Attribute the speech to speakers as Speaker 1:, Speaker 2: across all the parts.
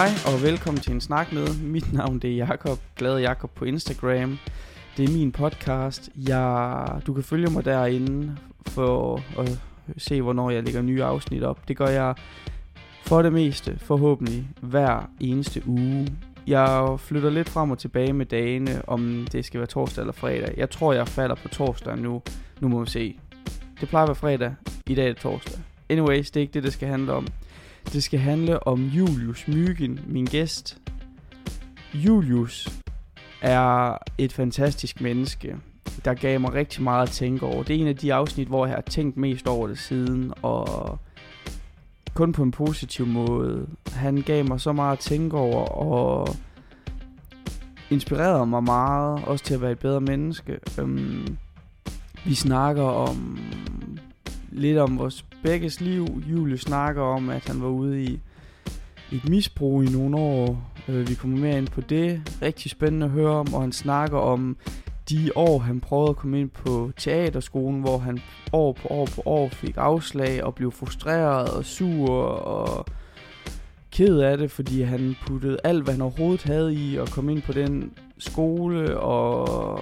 Speaker 1: Hej og velkommen til en snak med. Mit navn det er Jakob, Glad Jakob på Instagram. Det er min podcast. Jeg, du kan følge mig derinde for at se, hvornår jeg lægger nye afsnit op. Det gør jeg for det meste, forhåbentlig, hver eneste uge. Jeg flytter lidt frem og tilbage med dagene, om det skal være torsdag eller fredag. Jeg tror, jeg falder på torsdag nu. Nu må vi se. Det plejer at være fredag. I dag er det torsdag. Anyways, det er ikke det, det skal handle om. Det skal handle om Julius Myggen, min gæst. Julius er et fantastisk menneske, der gav mig rigtig meget at tænke over. Det er en af de afsnit, hvor jeg har tænkt mest over det siden, og kun på en positiv måde. Han gav mig så meget at tænke over, og inspirerede mig meget, også til at være et bedre menneske. Um, vi snakker om lidt om vores begges liv. Julie snakker om, at han var ude i et misbrug i nogle år. Øh, vi kommer mere ind på det. Rigtig spændende at høre om, og han snakker om de år, han prøvede at komme ind på teaterskolen, hvor han år på år på år fik afslag og blev frustreret og sur og ked af det, fordi han puttede alt, hvad han overhovedet havde i at komme ind på den skole, og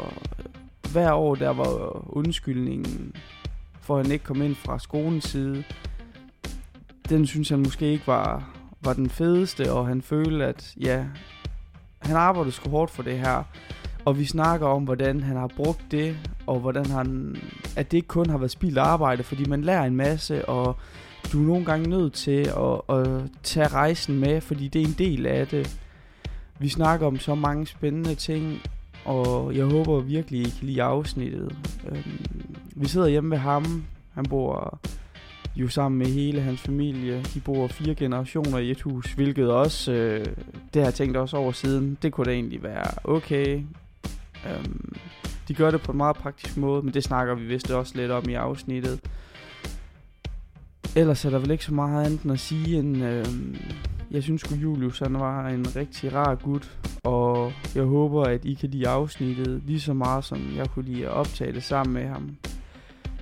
Speaker 1: hver år der var undskyldningen for at han ikke kom ind fra skolens side. Den synes han måske ikke var, var den fedeste, og han følte, at ja, han arbejdede sgu hårdt for det her. Og vi snakker om, hvordan han har brugt det, og hvordan han, at det ikke kun har været spildt arbejde, fordi man lærer en masse, og du er nogle gange nødt til at, at tage rejsen med, fordi det er en del af det. Vi snakker om så mange spændende ting, og jeg håber virkelig, I kan lide afsnittet. Øhm, vi sidder hjemme ved ham. Han bor jo sammen med hele hans familie. De bor fire generationer i et hus, hvilket også, øh, det har jeg tænkt også over siden, det kunne da egentlig være okay. Øhm, de gør det på en meget praktisk måde, men det snakker vi vist også lidt om i afsnittet. Ellers er der vel ikke så meget andet at sige end, øh, jeg synes at Julius han var en rigtig rar gut, og jeg håber, at I kan lide afsnittet lige så meget, som jeg kunne lide at optage det sammen med ham.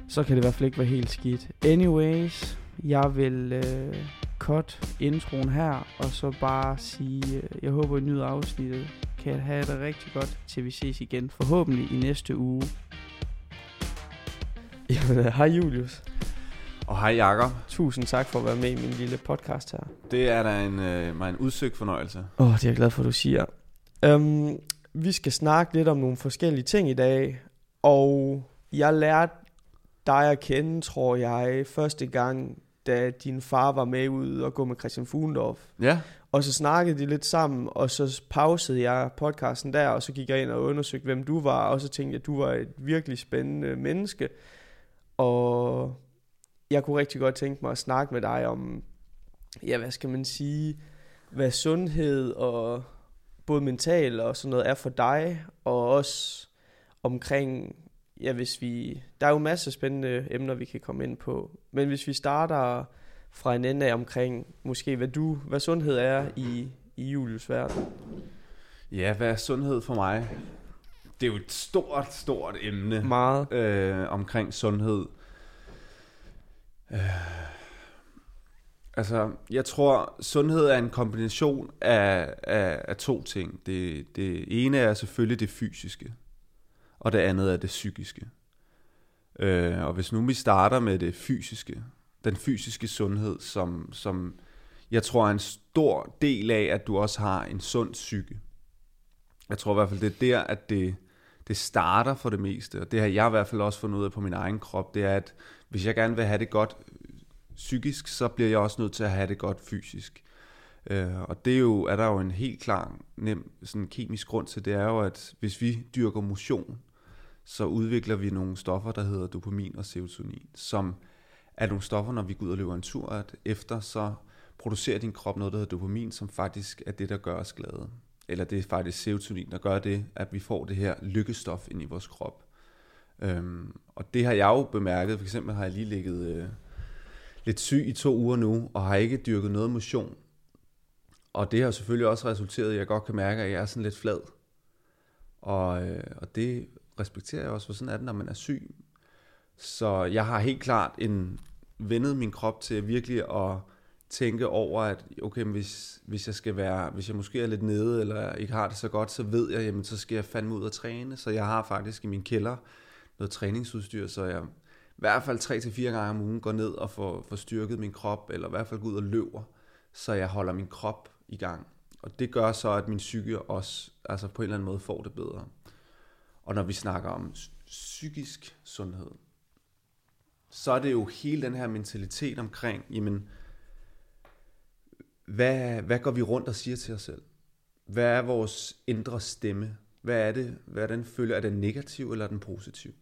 Speaker 1: Så kan det i hvert fald ikke være helt skidt. Anyways, jeg vil øh, cut introen her, og så bare sige, øh, jeg håber, I nyder afsnittet. Kan have det rigtig godt, til vi ses igen, forhåbentlig i næste uge. Jamen, hej Julius.
Speaker 2: Og hej Jakob.
Speaker 1: Tusind tak for at være med i min lille podcast her.
Speaker 2: Det er da en, øh, mig en udsøgt fornøjelse.
Speaker 1: Åh, oh, det er jeg glad for, at du siger. Um, vi skal snakke lidt om nogle forskellige ting i dag, og jeg lærte dig at kende, tror jeg, første gang, da din far var med ud og gå med Christian Fugendorf.
Speaker 2: Ja.
Speaker 1: Og så snakkede de lidt sammen, og så pausede jeg podcasten der, og så gik jeg ind og undersøgte, hvem du var, og så tænkte jeg, at du var et virkelig spændende menneske. Og jeg kunne rigtig godt tænke mig at snakke med dig om, ja, hvad skal man sige, hvad sundhed og både mental og sådan noget er for dig, og også omkring, ja, hvis vi, der er jo masser af spændende emner, vi kan komme ind på, men hvis vi starter fra en ende af omkring, måske hvad du, hvad sundhed er i, i Julius verden.
Speaker 2: Ja, hvad er sundhed for mig? Det er jo et stort, stort emne.
Speaker 1: Meget.
Speaker 2: Øh, omkring sundhed. Øh, altså, jeg tror, sundhed er en kombination af, af, af to ting. Det, det ene er selvfølgelig det fysiske, og det andet er det psykiske. Øh, og hvis nu vi starter med det fysiske, den fysiske sundhed, som, som jeg tror er en stor del af, at du også har en sund psyke. Jeg tror i hvert fald, det er der, at det, det starter for det meste, og det har jeg i hvert fald også fundet ud af på min egen krop, det er, at hvis jeg gerne vil have det godt psykisk, så bliver jeg også nødt til at have det godt fysisk. Øh, og det er, jo, er der jo en helt klar, nem sådan kemisk grund til, det er jo, at hvis vi dyrker motion, så udvikler vi nogle stoffer, der hedder dopamin og serotonin, som er nogle stoffer, når vi går ud og løber en tur, at efter så producerer din krop noget, der hedder dopamin, som faktisk er det, der gør os glade. Eller det er faktisk serotonin, der gør det, at vi får det her lykkestof ind i vores krop. Øhm, og det har jeg jo bemærket. For eksempel har jeg lige ligget øh, lidt syg i to uger nu, og har ikke dyrket noget motion. Og det har selvfølgelig også resulteret i, at jeg godt kan mærke, at jeg er sådan lidt flad. Og, øh, og det respekterer jeg også, for sådan er det, når man er syg. Så jeg har helt klart en, vendet min krop til virkelig at tænke over, at okay, hvis, hvis jeg skal være, hvis jeg måske er lidt nede, eller ikke har det så godt, så ved jeg, jamen så skal jeg fandme ud og træne. Så jeg har faktisk i min kælder noget træningsudstyr, så jeg i hvert fald 3-4 gange om ugen går ned og får, får styrket min krop, eller i hvert fald går ud og løber, så jeg holder min krop i gang. Og det gør så, at min psyke også altså på en eller anden måde får det bedre. Og når vi snakker om psykisk sundhed, så er det jo hele den her mentalitet omkring, jamen, hvad, hvad går vi rundt og siger til os selv? Hvad er vores indre stemme? Hvad er det? Hvad den føler Er den negativ eller er den positiv?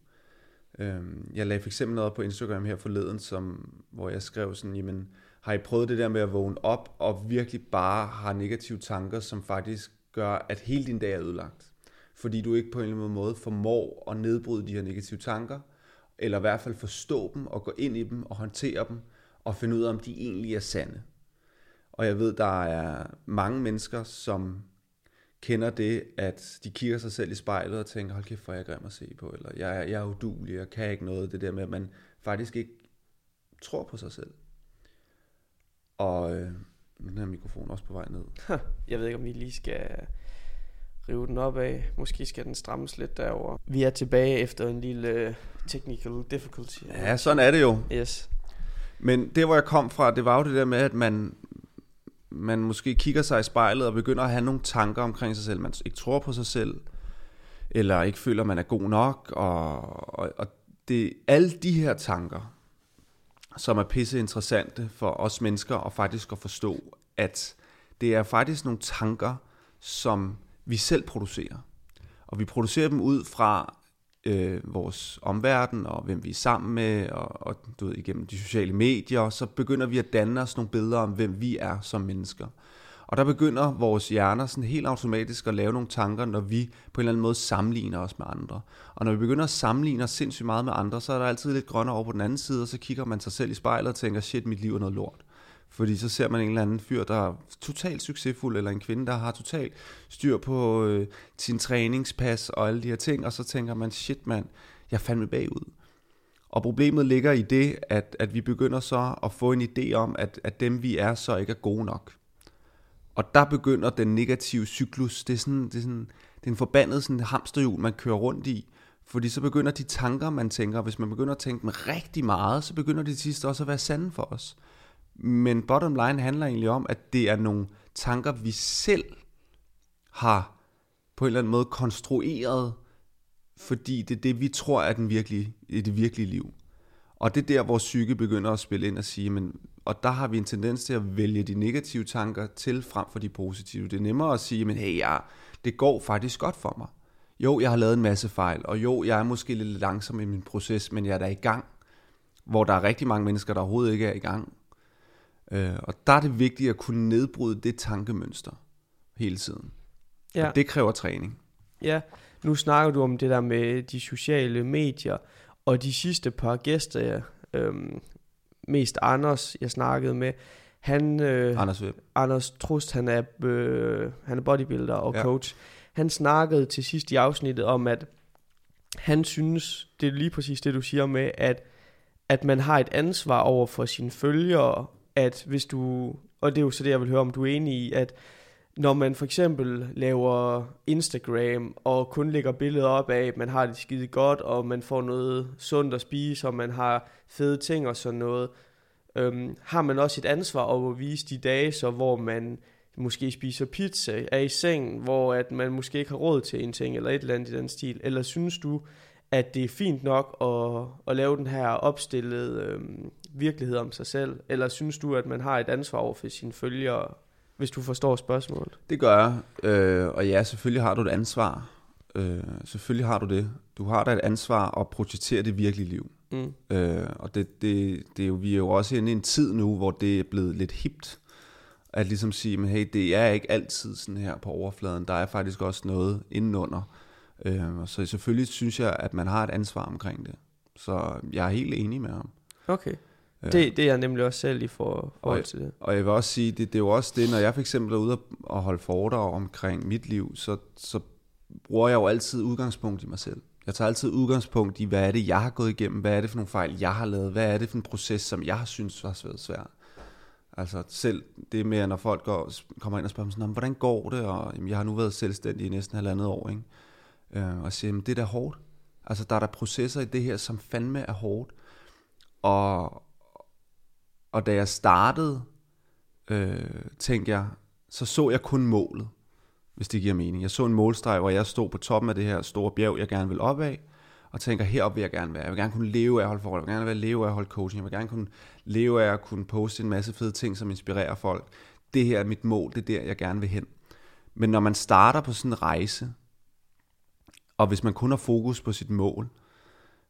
Speaker 2: Øhm, jeg lagde for eksempel noget på Instagram her forleden, som, hvor jeg skrev sådan, jamen, har I prøvet det der med at vågne op og virkelig bare har negative tanker, som faktisk gør, at hele din dag er ødelagt? Fordi du ikke på en eller anden måde formår at nedbryde de her negative tanker, eller i hvert fald forstå dem og gå ind i dem og håndtere dem og finde ud af, om de egentlig er sande. Og jeg ved, der er mange mennesker, som kender det, at de kigger sig selv i spejlet og tænker, hold kæft, hvor er jeg grim at se på, eller jeg, er, jeg er udulig, jeg kan ikke noget. Det der med, at man faktisk ikke tror på sig selv. Og øh, den her mikrofon også på vej ned.
Speaker 3: Jeg ved ikke, om vi lige skal rive den op af. Måske skal den strammes lidt derover. Vi er tilbage efter en lille øh, technical difficulty.
Speaker 2: Ja, sådan er det jo.
Speaker 3: Yes.
Speaker 2: Men det, hvor jeg kom fra, det var jo det der med, at man, man måske kigger sig i spejlet og begynder at have nogle tanker omkring sig selv. Man ikke tror på sig selv, eller ikke føler, man er god nok. Og, og, og det, alle de her tanker, som er pisse interessante for os mennesker og faktisk at forstå, at det er faktisk nogle tanker, som vi selv producerer. Og vi producerer dem ud fra øh, vores omverden og hvem vi er sammen med, og, og du ved, igennem de sociale medier, så begynder vi at danne os nogle billeder om, hvem vi er som mennesker. Og der begynder vores hjerner sådan helt automatisk at lave nogle tanker, når vi på en eller anden måde sammenligner os med andre. Og når vi begynder at sammenligne os sindssygt meget med andre, så er der altid lidt grønnere over på den anden side, og så kigger man sig selv i spejlet og tænker, shit, mit liv er noget lort. Fordi så ser man en eller anden fyr, der er totalt succesfuld, eller en kvinde, der har totalt styr på øh, sin træningspas og alle de her ting, og så tænker man, shit mand, jeg er fandme bagud. Og problemet ligger i det, at, at vi begynder så at få en idé om, at, at dem vi er, så ikke er gode nok. Og der begynder den negative cyklus, det er sådan, det er sådan det er en forbandet sådan hamsterhjul, man kører rundt i, fordi så begynder de tanker, man tænker, hvis man begynder at tænke dem rigtig meget, så begynder de sidste sidst også at være sande for os. Men bottom line handler egentlig om, at det er nogle tanker, vi selv har på en eller anden måde konstrueret, fordi det er det, vi tror er den virkelige, i det virkelige liv. Og det er der, hvor psyke begynder at spille ind og sige, men, og der har vi en tendens til at vælge de negative tanker til frem for de positive. Det er nemmere at sige, men hey, ja, det går faktisk godt for mig. Jo, jeg har lavet en masse fejl, og jo, jeg er måske lidt langsom i min proces, men jeg er da i gang. Hvor der er rigtig mange mennesker, der overhovedet ikke er i gang. Øh, og der er det vigtigt at kunne nedbryde det tankemønster hele tiden. Ja. Og det kræver træning.
Speaker 3: Ja, nu snakker du om det der med de sociale medier, og de sidste par gæster, øhm, mest Anders, jeg snakkede med, han, øh,
Speaker 2: Anders Web.
Speaker 3: Anders Trust, han er, øh, han er bodybuilder og ja. coach. Han snakkede til sidst i afsnittet om, at han synes, det er lige præcis det, du siger med, at, at man har et ansvar over for sine følgere, at hvis du, og det er jo så det, jeg vil høre, om du er enig i, at når man for eksempel laver Instagram og kun lægger billeder op af, at man har det skide godt, og man får noget sundt at spise, og man har fede ting og sådan noget, øhm, har man også et ansvar over at vise de dage, så hvor man måske spiser pizza, er i seng, hvor at man måske ikke har råd til en ting, eller et eller andet i den stil, eller synes du, at det er fint nok at, at lave den her opstillede øhm, virkelighed om sig selv, eller synes du, at man har et ansvar over for sine følgere, hvis du forstår spørgsmålet?
Speaker 2: Det gør jeg, øh, og ja, selvfølgelig har du et ansvar. Øh, selvfølgelig har du det. Du har da et ansvar at projicere det virkelige liv. Mm. Øh, og det, det, det er jo, vi er jo også inde i en tid nu, hvor det er blevet lidt hipt, at ligesom sige, men hey, det er ikke altid sådan her på overfladen. Der er faktisk også noget indenunder. Øh, så selvfølgelig synes jeg, at man har et ansvar omkring det. Så jeg er helt enig med ham.
Speaker 3: Okay. Det, det er jeg nemlig også selv i for, forhold til det.
Speaker 2: Og jeg vil også sige, det, det er jo også det, når jeg for eksempel er ude og holde foredrag omkring mit liv, så, så bruger jeg jo altid udgangspunkt i mig selv. Jeg tager altid udgangspunkt i, hvad er det, jeg har gået igennem, hvad er det for nogle fejl, jeg har lavet, hvad er det for en proces, som jeg har synes var svært svær. Altså selv det med, når folk går, kommer ind og spørger mig sådan, hvordan går det? Og jamen, jeg har nu været selvstændig i næsten halvandet år, ikke? Øh, og siger, det er da hårdt. Altså der er der processer i det her, som fandme er hårdt. Og, og da jeg startede, øh, tænkte jeg, så så jeg kun målet, hvis det giver mening. Jeg så en målstreg, hvor jeg stod på toppen af det her store bjerg, jeg gerne vil op af, og tænker, herop vil jeg gerne være. Jeg vil gerne kunne leve af at holde forhold. Jeg vil gerne være leve af at holde coaching. Jeg vil gerne kunne leve af at kunne poste en masse fede ting, som inspirerer folk. Det her er mit mål. Det er der, jeg gerne vil hen. Men når man starter på sådan en rejse, og hvis man kun har fokus på sit mål,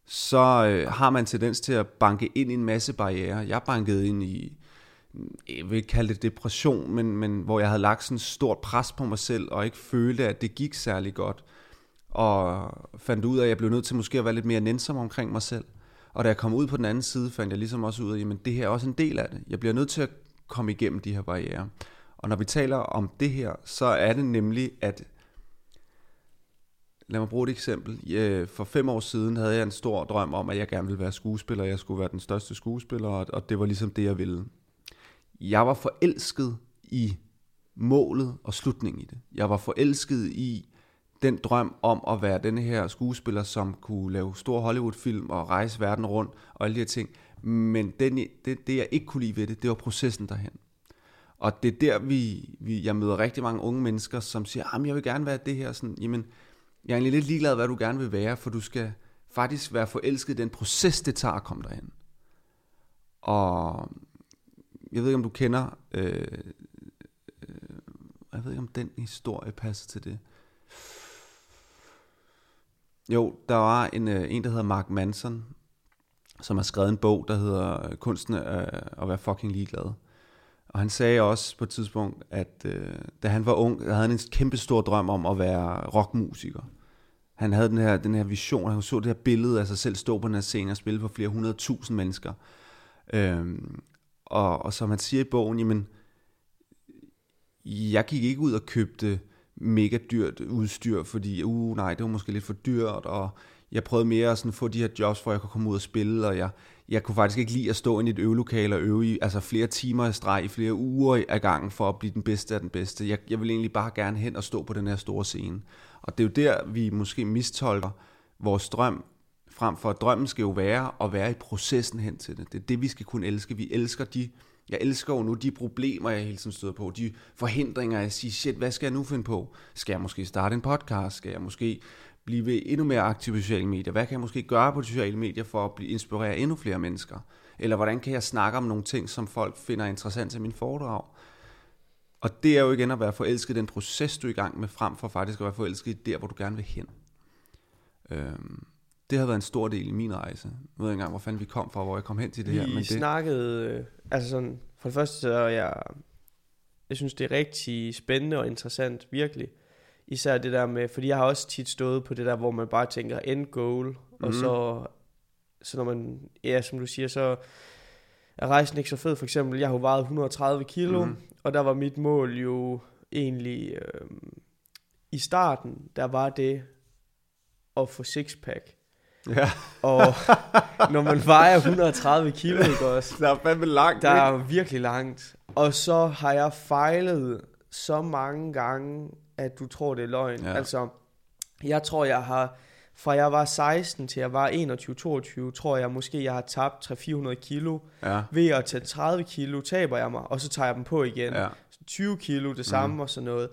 Speaker 2: så øh, har man tendens til at banke ind i en masse barriere. Jeg bankede ind i, jeg vil ikke kalde det depression, men, men hvor jeg havde lagt sådan et stort pres på mig selv, og ikke følte, at det gik særlig godt og fandt ud af, at jeg blev nødt til måske at være lidt mere nænsom omkring mig selv. Og da jeg kom ud på den anden side, fandt jeg ligesom også ud af, at det her er også en del af det. Jeg bliver nødt til at komme igennem de her barriere. Og når vi taler om det her, så er det nemlig, at Lad mig bruge et eksempel. Øh, for fem år siden havde jeg en stor drøm om, at jeg gerne ville være skuespiller. Jeg skulle være den største skuespiller, og det var ligesom det, jeg ville. Jeg var forelsket i målet og slutningen i det. Jeg var forelsket i den drøm om at være den her skuespiller, som kunne lave store Hollywood-film og rejse verden rundt og alle de her ting. Men den, det, det, jeg ikke kunne lide ved det, det var processen derhen. Og det er der, vi, vi, jeg møder rigtig mange unge mennesker, som siger, ah, at jeg vil gerne være det her. Sådan, Jamen, jeg er egentlig lidt ligeglad, hvad du gerne vil være, for du skal faktisk være forelsket i den proces, det tager at komme derhen. Og jeg ved ikke, om du kender, øh, øh, jeg ved ikke, om den historie passer til det. Jo, der var en, øh, en der hedder Mark Manson, som har skrevet en bog, der hedder Kunsten øh, at være fucking ligeglad. Og han sagde også på et tidspunkt, at øh, da han var ung, havde han en kæmpe stor drøm om at være rockmusiker. Han havde den her, den her vision, han så det her billede af sig selv stå på den her scene og spille for flere hundrede tusind mennesker. Øhm, og, og som han siger i bogen, jamen, jeg gik ikke ud og købte mega dyrt udstyr, fordi uh, nej, det var måske lidt for dyrt, og jeg prøvede mere at sådan få de her jobs, hvor jeg kunne komme ud og spille, og jeg, jeg kunne faktisk ikke lide at stå i et øvelokale og øve i altså flere timer i streg i flere uger ad gangen for at blive den bedste af den bedste. Jeg, jeg vil egentlig bare gerne hen og stå på den her store scene. Og det er jo der, vi måske mistolker vores drøm, frem for at drømmen skal jo være at være i processen hen til det. Det er det, vi skal kunne elske. Vi elsker de jeg elsker jo nu de problemer, jeg hele tiden støder på, de forhindringer, jeg siger, shit, hvad skal jeg nu finde på? Skal jeg måske starte en podcast? Skal jeg måske blive endnu mere aktiv på sociale medier? Hvad kan jeg måske gøre på de sociale medier for at blive inspirere endnu flere mennesker? Eller hvordan kan jeg snakke om nogle ting, som folk finder interessant til min foredrag? Og det er jo igen at være forelsket i den proces, du er i gang med, frem for faktisk at være forelsket i der, hvor du gerne vil hen. Øhm, det har været en stor del i min rejse. Jeg ved ikke engang, hvor fanden vi kom fra, hvor jeg kom hen til det
Speaker 3: vi
Speaker 2: her. Men
Speaker 3: det... snakkede, øh, altså sådan, for det første så er jeg, jeg synes det er rigtig spændende og interessant, virkelig. Især det der med, fordi jeg har også tit stået på det der, hvor man bare tænker end goal, mm. og mhm. så, så når man, ja, som du siger, så er rejsen ikke så fed. For eksempel, jeg har jo vejet 130 kilo, mm. og der var mit mål jo egentlig, øh, i starten, der var det at få sixpack.
Speaker 2: Ja.
Speaker 3: og når man vejer 130 kilo, ikke også?
Speaker 2: Der er fandme langt,
Speaker 3: Der er virkelig langt. Og så har jeg fejlet så mange gange, at du tror, det er løgn. Ja. Altså, jeg tror, jeg har... Fra jeg var 16 til jeg var 21-22, tror jeg måske, jeg har tabt 300-400 kilo.
Speaker 2: Ja.
Speaker 3: Ved at tage 30 kilo, taber jeg mig, og så tager jeg dem på igen.
Speaker 2: Ja.
Speaker 3: 20 kilo, det samme mm. og sådan noget.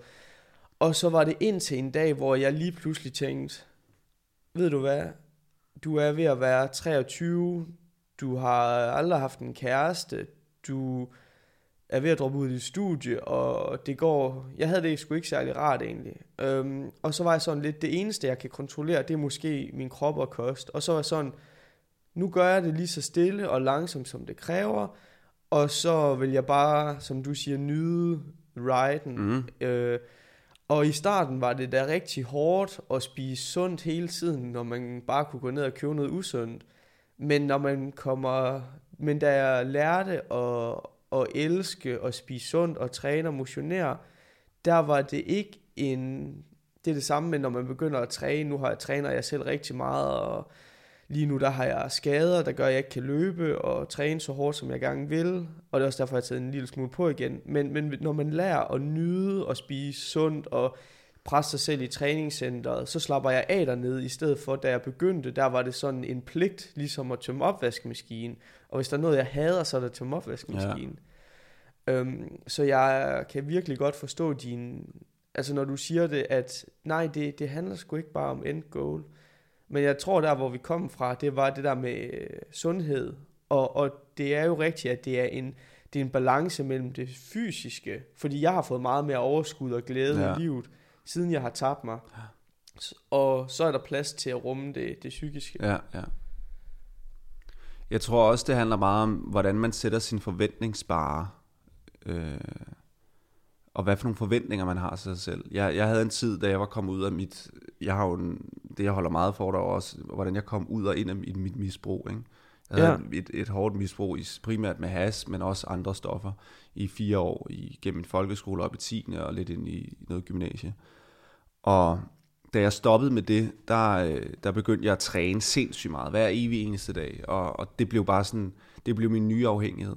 Speaker 3: Og så var det indtil en dag, hvor jeg lige pludselig tænkte, ved du hvad, du er ved at være 23, du har aldrig haft en kæreste, du er ved at droppe ud i studie, og det går, jeg havde det sgu ikke særlig rart egentlig. Øhm, og så var jeg sådan lidt, det eneste jeg kan kontrollere, det er måske min krop og kost. Og så var jeg sådan, nu gør jeg det lige så stille og langsomt, som det kræver, og så vil jeg bare, som du siger, nyde riden. Mm. Øh, og i starten var det da rigtig hårdt at spise sundt hele tiden, når man bare kunne gå ned og købe noget usundt. Men når man kommer, men da jeg lærte at, at elske og spise sundt og træne og motionere, der var det ikke en, det er det samme med, når man begynder at træne. Nu har jeg træner jeg selv rigtig meget, og lige nu der har jeg skader, der gør, at jeg ikke kan løbe og træne så hårdt, som jeg gerne vil. Og det er også derfor, jeg har taget en lille smule på igen. Men, men når man lærer at nyde og spise sundt og presse sig selv i træningscenteret, så slapper jeg af dernede, i stedet for, da jeg begyndte, der var det sådan en pligt, ligesom at tømme opvaskemaskinen. Og hvis der er noget, jeg hader, så er det at tømme opvaskemaskinen. Ja. Øhm, så jeg kan virkelig godt forstå din... Altså når du siger det, at nej, det, det handler sgu ikke bare om end goal. Men jeg tror, der hvor vi kom fra, det var det der med øh, sundhed. Og, og det er jo rigtigt, at det er en, det er en balance mellem det fysiske. Fordi jeg har fået meget mere overskud og glæde ja. i livet siden jeg har tabt mig. Ja. Og så er der plads til at rumme det, det psykiske.
Speaker 2: Ja, ja. Jeg tror også, det handler meget om, hvordan man sætter sin forventningsbare. Øh, og hvad for nogle forventninger man har til sig selv. Jeg, jeg havde en tid, da jeg var kommet ud af mit... Jeg har jo en, det, jeg holder meget for, der også, hvordan jeg kom ud og ind af mit, mit misbrug. Ikke? Jeg havde ja. et, et hårdt misbrug, primært med has, men også andre stoffer, i fire år, igennem en folkeskole op i 10. og lidt ind i noget gymnasie. Og da jeg stoppede med det, der, øh, der begyndte jeg at træne sindssygt meget, hver evig eneste dag. Og, og det blev bare sådan, det blev min nye afhængighed.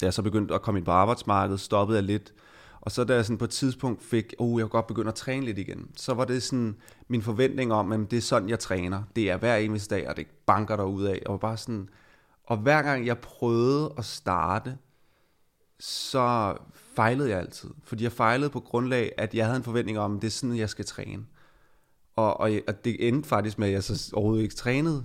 Speaker 2: Da jeg så begyndte at komme ind på arbejdsmarkedet, stoppede jeg lidt. Og så da jeg sådan på et tidspunkt fik, oh, jeg kunne godt begynde at træne lidt igen, så var det sådan min forventning om, at det er sådan, jeg træner. Det er hver eneste dag, og det banker der ud af. Og bare sådan, og hver gang jeg prøvede at starte, så fejlede jeg altid. Fordi jeg fejlede på grundlag, at jeg havde en forventning om, at det er sådan, jeg skal træne. Og, og, og det endte faktisk med, at jeg så overhovedet ikke trænede.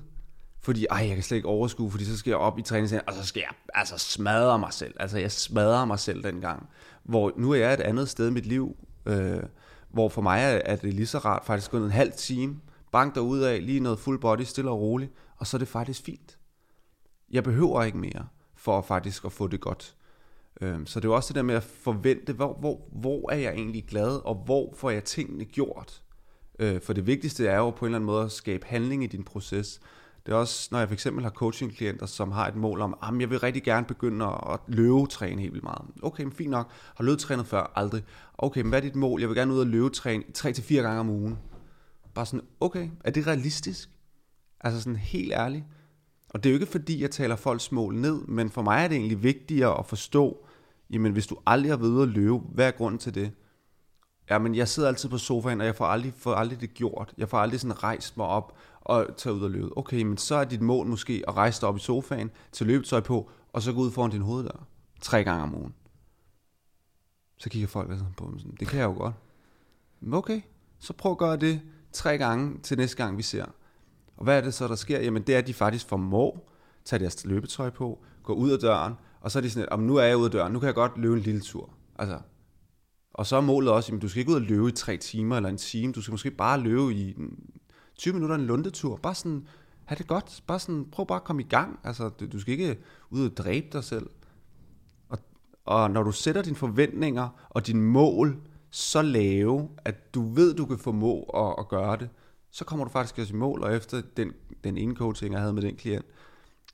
Speaker 2: Fordi, ej, jeg kan slet ikke overskue, fordi så skal jeg op i træningscenteret, og så skal jeg altså smadre mig selv. Altså, jeg smadrer mig selv dengang. Hvor nu er jeg et andet sted i mit liv, øh, hvor for mig er, er det lige så rart faktisk gå en halv time, bank ud af, lige noget full body, stille og roligt, og så er det faktisk fint. Jeg behøver ikke mere, for faktisk at få det godt. Øhm, så det er også det der med at forvente, hvor, hvor, hvor er jeg egentlig glad, og hvor får jeg tingene gjort. Øh, for det vigtigste er jo på en eller anden måde at skabe handling i din proces. Det er også, når jeg for eksempel har coaching-klienter, som har et mål om, at jeg vil rigtig gerne begynde at løbetræne helt vildt meget. Okay, men fint nok. Har løbetrænet før? Aldrig. Okay, men hvad er dit mål? Jeg vil gerne ud og løbetræne 3-4 gange om ugen. Bare sådan, okay, er det realistisk? Altså sådan helt ærligt. Og det er jo ikke fordi, jeg taler folks mål ned, men for mig er det egentlig vigtigere at forstå, jamen hvis du aldrig har været ude at løbe, hvad er grunden til det? Jamen jeg sidder altid på sofaen, og jeg får aldrig, får aldrig det gjort. Jeg får aldrig sådan rejst mig op og tage ud og løbe. Okay, men så er dit mål måske at rejse dig op i sofaen, til løbetøj på, og så gå ud foran din hoveddør. Tre gange om ugen. Så kigger folk altså på mig sådan, det kan jeg jo godt. Okay, så prøv at gøre det tre gange til næste gang vi ser. Og hvad er det så, der sker? Jamen det er, at de faktisk formår tage deres løbetøj på, gå ud af døren, og så er de sådan, at nu er jeg ude af døren, nu kan jeg godt løbe en lille tur. Altså, og så er målet også, at du skal ikke ud og løbe i tre timer eller en time, du skal måske bare løbe i 20 minutter en lundetur. Bare sådan, have det godt. Bare sådan, prøv bare at komme i gang. Altså, du, du skal ikke ud og dræbe dig selv. Og, og når du sætter dine forventninger og dine mål så lave, at du ved, du kan formå at, at gøre det, så kommer du faktisk også i mål, og efter den, den ene coaching, jeg havde med den klient,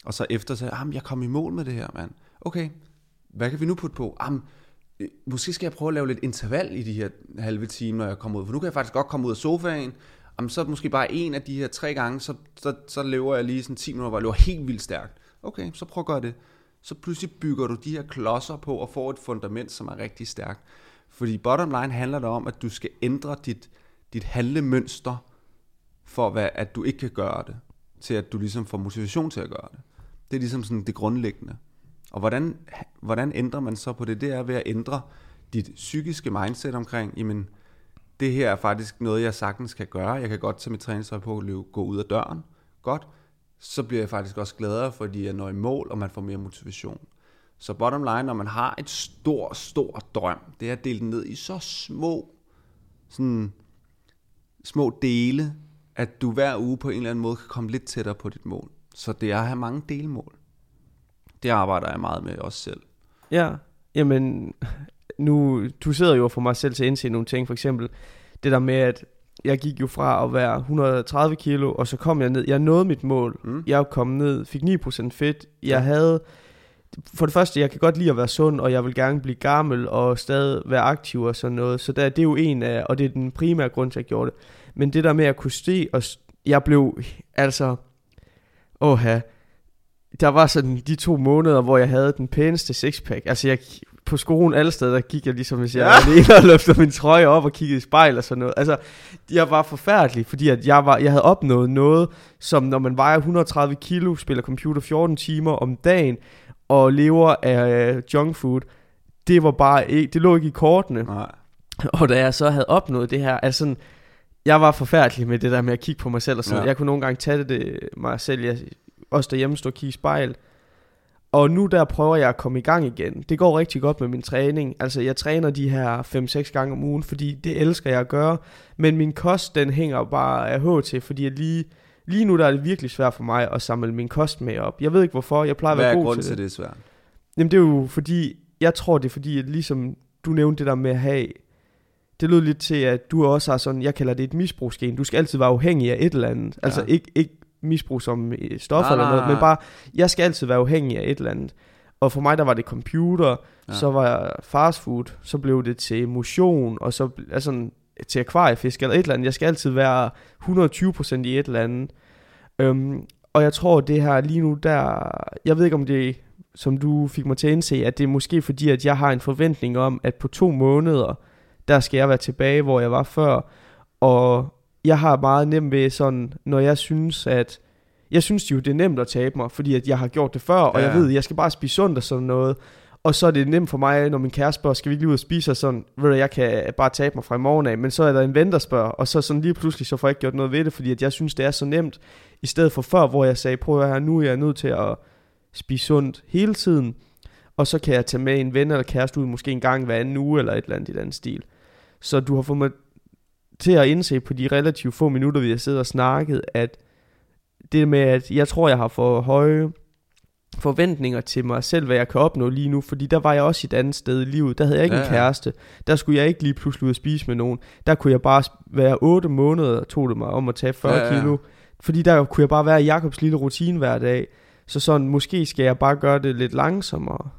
Speaker 2: og så efter så, ah, jeg kom i mål med det her, mand. Okay, hvad kan vi nu putte på? Jamen, øh, måske skal jeg prøve at lave lidt interval i de her halve time, når jeg kommer ud, for nu kan jeg faktisk godt komme ud af sofaen, Jamen, så måske bare en af de her tre gange, så, så, så lever jeg lige sådan 10 minutter, hvor jeg løber helt vildt stærkt. Okay, så prøv at gøre det. Så pludselig bygger du de her klodser på og får et fundament, som er rigtig stærkt. Fordi bottom line handler det om, at du skal ændre dit, dit handlemønster, for hvad, at du ikke kan gøre det, til at du ligesom får motivation til at gøre det. Det er ligesom sådan det grundlæggende. Og hvordan, hvordan ændrer man så på det? Det er ved at ændre dit psykiske mindset omkring, jamen, det her er faktisk noget, jeg sagtens kan gøre. Jeg kan godt tage mit træningstøj på og løbe, gå ud af døren. Godt. Så bliver jeg faktisk også gladere, fordi jeg når i mål, og man får mere motivation. Så bottom line, når man har et stort, stort drøm, det er at dele den ned i så små, sådan, små dele, at du hver uge på en eller anden måde kan komme lidt tættere på dit mål. Så det er at have mange delmål. Det arbejder jeg meget med også selv.
Speaker 3: Ja, jamen nu, du sidder jo for mig selv til at indse nogle ting, for eksempel det der med, at jeg gik jo fra at være 130 kilo, og så kom jeg ned, jeg nåede mit mål, mm. jeg kom ned, fik 9% fedt, jeg ja. havde, for det første, jeg kan godt lide at være sund, og jeg vil gerne blive gammel, og stadig være aktiv og sådan noget, så der, det er jo en af, og det er den primære grund til, at jeg gjorde det, men det der med at kunne se, og jeg blev, altså, åh der var sådan de to måneder, hvor jeg havde den pæneste sixpack. Altså jeg, på skolen alle steder, der gik jeg ligesom, hvis jeg ja. alene og løftede min trøje op og kiggede i spejl og sådan noget. Altså, jeg var forfærdelig, fordi at jeg, var, jeg havde opnået noget, som når man vejer 130 kilo, spiller computer 14 timer om dagen, og lever af uh, junk food, det var bare ikke, det lå ikke i kortene.
Speaker 2: Nej.
Speaker 3: Og da jeg så havde opnået det her, altså sådan, jeg var forfærdelig med det der med at kigge på mig selv og sådan ja. Jeg kunne nogle gange tage det, det mig selv, jeg, også derhjemme stå og kigge i spejl. Og nu der prøver jeg at komme i gang igen. Det går rigtig godt med min træning. Altså jeg træner de her 5-6 gange om ugen, fordi det elsker jeg at gøre. Men min kost, den hænger bare af HT, fordi jeg lige, lige nu der er det virkelig svært for mig at samle min kost med op. Jeg ved ikke hvorfor, jeg plejer at være god til det.
Speaker 2: Hvad er grunden til det svært?
Speaker 3: Jamen det er jo fordi, jeg tror det er fordi, at ligesom du nævnte det der med at have det lød lidt til, at du også har sådan, jeg kalder det et misbrugsgen. Du skal altid være afhængig af et eller andet. Ja. Altså ikke, ikke misbrug som stoffer eller noget, men bare, jeg skal altid være afhængig af et eller andet. Og for mig, der var det computer, ja. så var jeg fast food, så blev det til motion, og så altså, til akvariefisk eller et eller andet. Jeg skal altid være 120% i et eller andet. Øhm, og jeg tror, det her lige nu, der... Jeg ved ikke, om det som du fik mig til at indse, at det er måske fordi, at jeg har en forventning om, at på to måneder, der skal jeg være tilbage, hvor jeg var før. Og jeg har meget nemt ved sådan, når jeg synes, at jeg synes jo, det er nemt at tabe mig, fordi at jeg har gjort det før, og ja. jeg ved, jeg skal bare spise sundt og sådan noget. Og så er det nemt for mig, når min kæreste spørger, skal vi lige ud og spise, og sådan, ved du, jeg kan bare tabe mig fra i morgen af, men så er der en ven, der spørger, og så sådan lige pludselig, så får jeg ikke gjort noget ved det, fordi at jeg synes, det er så nemt, i stedet for før, hvor jeg sagde, prøv at høre, nu er jeg nødt til at spise sundt hele tiden, og så kan jeg tage med en ven eller kæreste ud, måske en gang hver anden uge, eller et eller andet i den stil. Så du har fået mig til at indse på de relativt få minutter, vi har siddet og snakket, at det med, at jeg tror, jeg har for høje forventninger til mig selv, hvad jeg kan opnå lige nu, fordi der var jeg også et andet sted i livet. Der havde jeg ikke ja, en kæreste. Der skulle jeg ikke lige pludselig ud og spise med nogen. Der kunne jeg bare være 8 måneder, tog det mig om at tage 40 ja, ja. kilo. Fordi der kunne jeg bare være i Jakobs lille rutine hver dag. Så sådan, måske skal jeg bare gøre det lidt langsommere.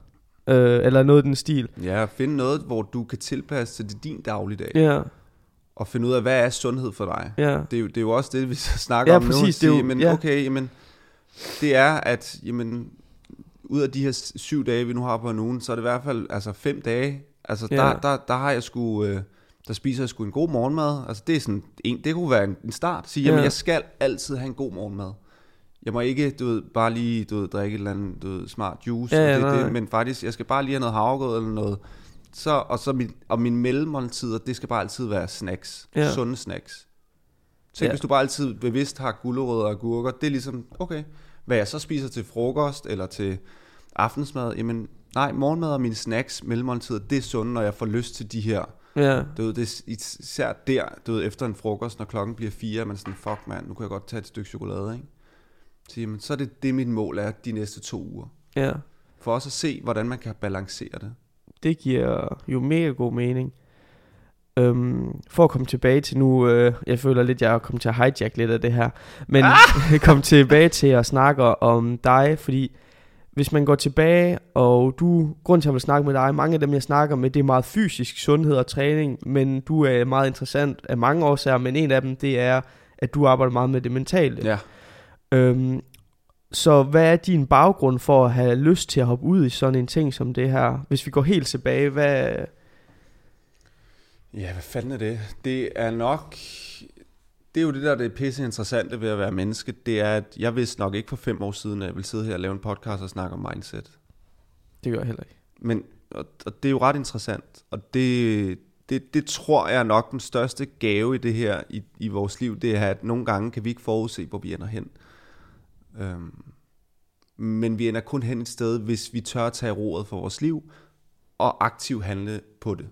Speaker 3: Øh, eller noget i den stil.
Speaker 2: Ja, finde noget, hvor du kan tilpasse til din dagligdag.
Speaker 3: Ja.
Speaker 2: Og finde ud af, hvad er sundhed for dig.
Speaker 3: Ja.
Speaker 2: Det, er jo, det er jo også det, vi snakker
Speaker 3: ja,
Speaker 2: om
Speaker 3: præcis,
Speaker 2: nu.
Speaker 3: Det er jo,
Speaker 2: men
Speaker 3: ja.
Speaker 2: okay, jamen, det er, at jamen, ud af de her syv dage, vi nu har på en uge, så er det i hvert fald altså fem dage. Altså, ja. der, der, der har jeg sgu... Øh, der spiser jeg sgu en god morgenmad. Altså det er sådan en, det kunne være en, en start. Sige, jamen ja. jeg skal altid have en god morgenmad. Jeg må ikke, du ved, bare lige, du ved, drikke et eller andet, du ved, smart juice,
Speaker 3: ja, ja,
Speaker 2: det,
Speaker 3: nej,
Speaker 2: det, men faktisk, jeg skal bare lige have noget havregrød eller noget. Så, og så min, og min mellemmåltider, det skal bare altid være snacks.
Speaker 3: Ja.
Speaker 2: Sunde snacks. Tænk, ja. hvis du bare altid bevidst har gulerødder og gurker, det er ligesom, okay, hvad jeg så spiser til frokost eller til aftensmad, jamen nej, morgenmad og mine snacks, mellemmåltider, det er sunde, når jeg får lyst til de her.
Speaker 3: Ja.
Speaker 2: Du ved, det er især der, du ved, efter en frokost, når klokken bliver fire, man sådan, fuck mand, nu kan jeg godt tage et stykke chokolade, ikke? Så, jamen, så er det det, mit mål er de næste to uger.
Speaker 3: Ja.
Speaker 2: For også at se, hvordan man kan balancere det.
Speaker 3: Det giver jo mega god mening. Øhm, for at komme tilbage til nu, øh, jeg føler lidt, jeg er kommet til at hijack lidt af det her, men ah! kom tilbage til at snakke om dig, fordi hvis man går tilbage, og du, grund til at jeg vil snakke med dig, mange af dem jeg snakker med, det er meget fysisk sundhed og træning, men du er meget interessant af mange årsager, men en af dem, det er, at du arbejder meget med det mentale.
Speaker 2: Ja.
Speaker 3: Øhm, så hvad er din baggrund for at have lyst til at hoppe ud i sådan en ting som det her? Hvis vi går helt tilbage, hvad...
Speaker 2: Ja, hvad fanden er det? Det er nok... Det er jo det der, det er pisse interessante ved at være menneske. Det er, at jeg vidste nok ikke for fem år siden, at jeg ville sidde her og lave en podcast og snakke om mindset.
Speaker 3: Det gør jeg heller ikke.
Speaker 2: Men og, og det er jo ret interessant. Og det, det, det tror jeg er nok den største gave i det her, i, i vores liv, det er, at nogle gange kan vi ikke forudse, hvor vi ender hen. Øhm, men vi ender kun hen et sted, hvis vi tør at tage roret for vores liv, og aktivt handle på det.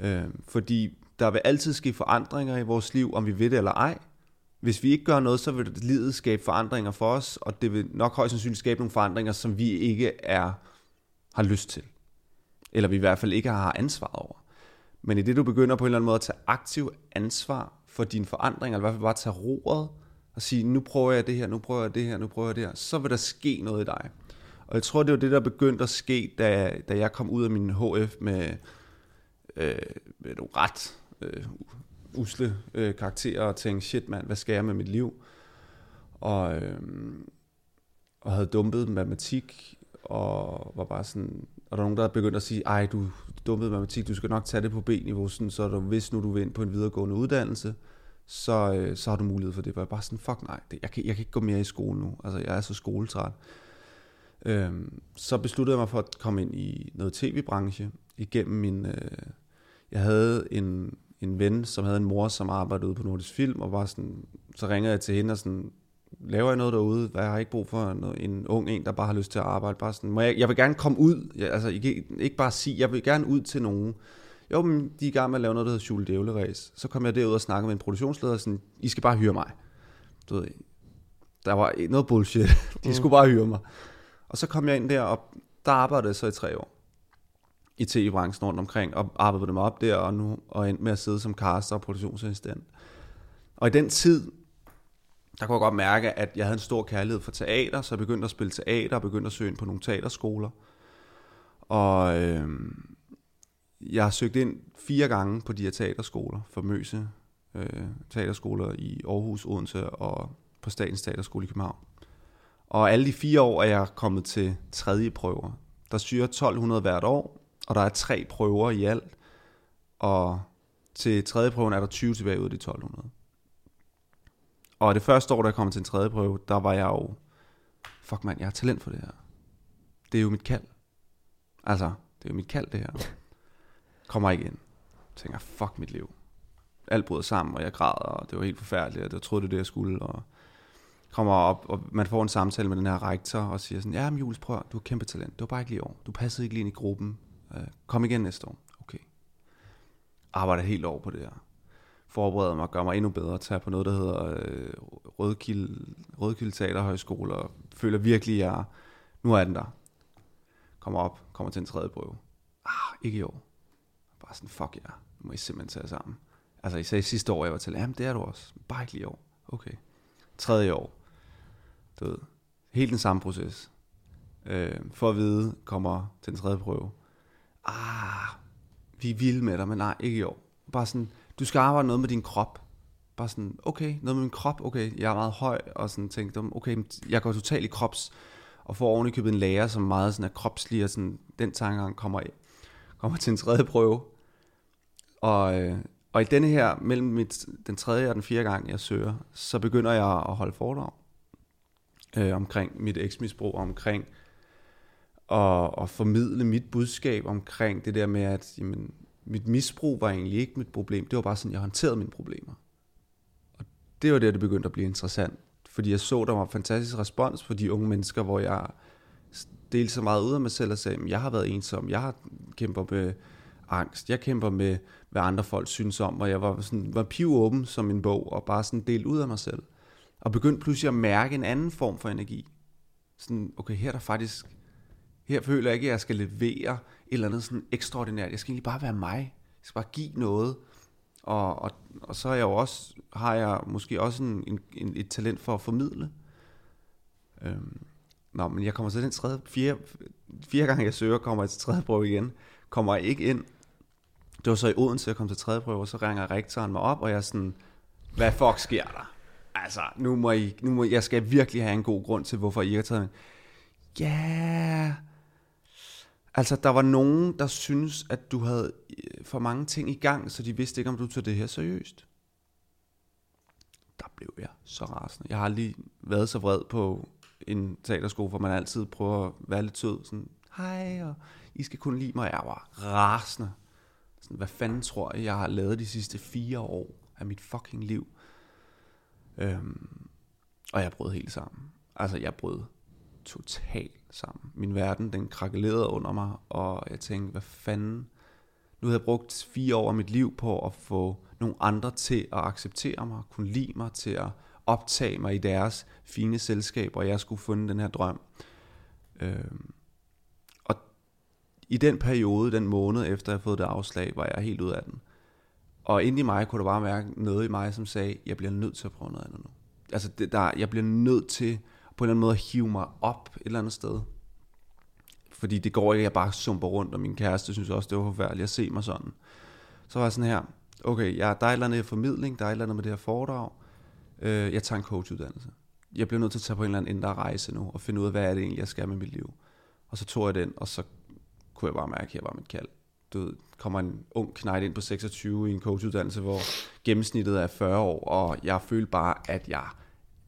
Speaker 2: Øhm, fordi der vil altid ske forandringer i vores liv, om vi ved det eller ej. Hvis vi ikke gør noget, så vil livet skabe forandringer for os, og det vil nok højst sandsynligt skabe nogle forandringer, som vi ikke er har lyst til. Eller vi i hvert fald ikke har ansvar over. Men i det du begynder på en eller anden måde at tage aktiv ansvar for dine forandringer, eller i hvert fald bare tage roret, og sige, nu prøver jeg det her, nu prøver jeg det her, nu prøver jeg det her, så vil der ske noget i dig. Og jeg tror, det var det, der begyndte at ske, da, da jeg kom ud af min HF med, øh, med nogle ret øh, usle øh, karakterer, og tænkte, shit mand, hvad skal jeg med mit liv? Og, øh, og havde dumpet matematik, og var bare sådan, og der er nogen, der er begyndt at sige, ej, du dumpede matematik, du skal nok tage det på B-niveau, sådan, så du, hvis nu du vil ind på en videregående uddannelse, så, øh, så har du mulighed for det. Var jeg bare sådan, fuck nej, det, jeg, kan, jeg kan ikke gå mere i skole nu. Altså, jeg er så skoletræt. Øhm, så besluttede jeg mig for at komme ind i noget tv-branche igennem min... Øh, jeg havde en, en ven, som havde en mor, som arbejdede ude på Nordisk Film, og var sådan, så ringede jeg til hende og sådan, laver jeg noget derude? Hvad jeg har ikke brug for noget, en ung en, der bare har lyst til at arbejde. Bare sådan, må jeg, jeg vil gerne komme ud. Jeg, altså, ikke, ikke bare sige, jeg vil gerne ud til nogen. Jo, men de er i gang med at lave noget, der hedder Schule Dævle Så kom jeg derud og snakkede med en produktionsleder, sådan, I skal bare hyre mig. Du ved, der var noget bullshit. De skulle bare hyre mig. Og så kom jeg ind der, og der arbejdede jeg så i tre år i tv-branchen rundt omkring, og arbejdede mig op der, og nu og endte med at sidde som caster og produktionsassistent. Og i den tid, der kunne jeg godt mærke, at jeg havde en stor kærlighed for teater, så jeg begyndte at spille teater, og begyndte at søge ind på nogle teaterskoler. Og øh, jeg har søgt ind fire gange på de her teaterskoler, famøse øh, teaterskoler i Aarhus, Odense og på Statens Teaterskole i København. Og alle de fire år er jeg kommet til tredje prøver. Der syrer 1200 hvert år, og der er tre prøver i alt. Og til tredje prøven er der 20 tilbage ud af de 1200. Og det første år, da jeg kom til en tredje prøve, der var jeg jo, fuck mand, jeg har talent for det her. Det er jo mit kald. Altså, det er jo mit kald det her. Kommer ikke ind. Tænker, fuck mit liv. Alt bryder sammen, og jeg græder, og det var helt forfærdeligt, og jeg troede, det det, jeg skulle, og kommer op, og man får en samtale med den her rektor, og siger sådan, ja, men Jules, prøv, du har kæmpe talent, det var bare ikke lige år, du passede ikke lige ind i gruppen, øh, kom igen næste år, okay. Arbejder helt over på det her, forbereder mig, gør mig endnu bedre, tager på noget, der hedder øh, Rødkilde, Rødkilde Teaterhøjskole, og føler virkelig, at jeg, nu er den der. Kommer op, kommer til en tredje prøve. Ah, ikke i år. Bare sådan, fuck jer, yeah. nu må I simpelthen tage sammen. Altså, I sagde sidste år, jeg var til, jamen det er du også, bare ikke lige år. Okay. Tredje år. Du ved, helt den samme proces. Øh, for at vide, kommer til den tredje prøve. Ah, vi er vilde med dig, men nej, ikke i år. Bare sådan, du skal arbejde noget med din krop. Bare sådan, okay, noget med min krop, okay, jeg er meget høj, og sådan tænkte, okay, jeg går totalt i krops, og får oven i købet en lærer, som meget sådan er kropslig, og sådan, den tankegang kommer, kommer til en tredje prøve. Og, øh, og i denne her, mellem mit, den tredje og den fjerde gang, jeg søger, så begynder jeg at holde foredrag øh, omkring mit eksmisbrug, omkring at, at formidle mit budskab omkring det der med, at jamen, mit misbrug var egentlig ikke mit problem. Det var bare sådan, jeg håndterede mine problemer. Og det var der, det begyndte at blive interessant. Fordi jeg så, der var en fantastisk respons på de unge mennesker, hvor jeg delte så meget ud af mig selv og sagde, at jeg har været ensom, jeg har kæmper med angst, jeg kæmper med, hvad andre folk synes om, og jeg var, sådan, var pivåben som en bog, og bare sådan delt ud af mig selv. Og begyndte pludselig at mærke en anden form for energi. Sådan, okay, her er der faktisk, her føler jeg ikke, at jeg skal levere et eller andet sådan ekstraordinært. Jeg skal egentlig bare være mig. Jeg skal bare give noget. Og, og, og så er jeg jo også, har jeg måske også en, en, en, et talent for at formidle. Øhm, nå, men jeg kommer så den tredje, fire, fire gange jeg søger, kommer jeg til tredje prøve igen. Kommer jeg ikke ind, det var så i Odense, jeg kom til tredje prøve, og så ringer rektoren mig op, og jeg er sådan, hvad fuck sker der? Altså, nu må, I, nu må jeg skal virkelig have en god grund til, hvorfor I har taget Ja, yeah. altså der var nogen, der synes at du havde øh, for mange ting i gang, så de vidste ikke, om du tog det her seriøst. Der blev jeg så rasende. Jeg har lige været så vred på en teaterskole, hvor man altid prøver at være lidt sød. Sådan, hej, og I skal kun lide mig. Jeg var rasende. Hvad fanden tror jeg, jeg har lavet de sidste fire år af mit fucking liv? Øhm, og jeg brød helt sammen. Altså, jeg brød totalt sammen. Min verden, den krakkelerede under mig, og jeg tænkte, hvad fanden? Nu havde jeg brugt fire år af mit liv på at få nogle andre til at acceptere mig, kunne lide mig, til at optage mig i deres fine selskab, og jeg skulle finde den her drøm. Øhm, i den periode, den måned efter jeg havde fået det afslag, var jeg helt ud af den. Og inde i mig kunne der bare mærke noget i mig, som sagde, jeg bliver nødt til at prøve noget andet nu. Altså, det, der, jeg bliver nødt til på en eller anden måde at hive mig op et eller andet sted. Fordi det går ikke, at jeg bare sumper rundt, og min kæreste synes også, det var forfærdeligt at se mig sådan. Så var jeg sådan her, okay, ja, der er et eller andet formidling, der er et eller andet med det her foredrag. Øh, jeg tager en coachuddannelse. jeg bliver nødt til at tage på en eller anden indre rejse nu, og finde ud af, hvad er det egentlig, jeg skal med mit liv. Og så tog jeg den, og så kunne jeg bare mærke, at her var mit kald. Du ved, kommer en ung knægt ind på 26 i en coachuddannelse, hvor gennemsnittet er 40 år, og jeg følte bare, at jeg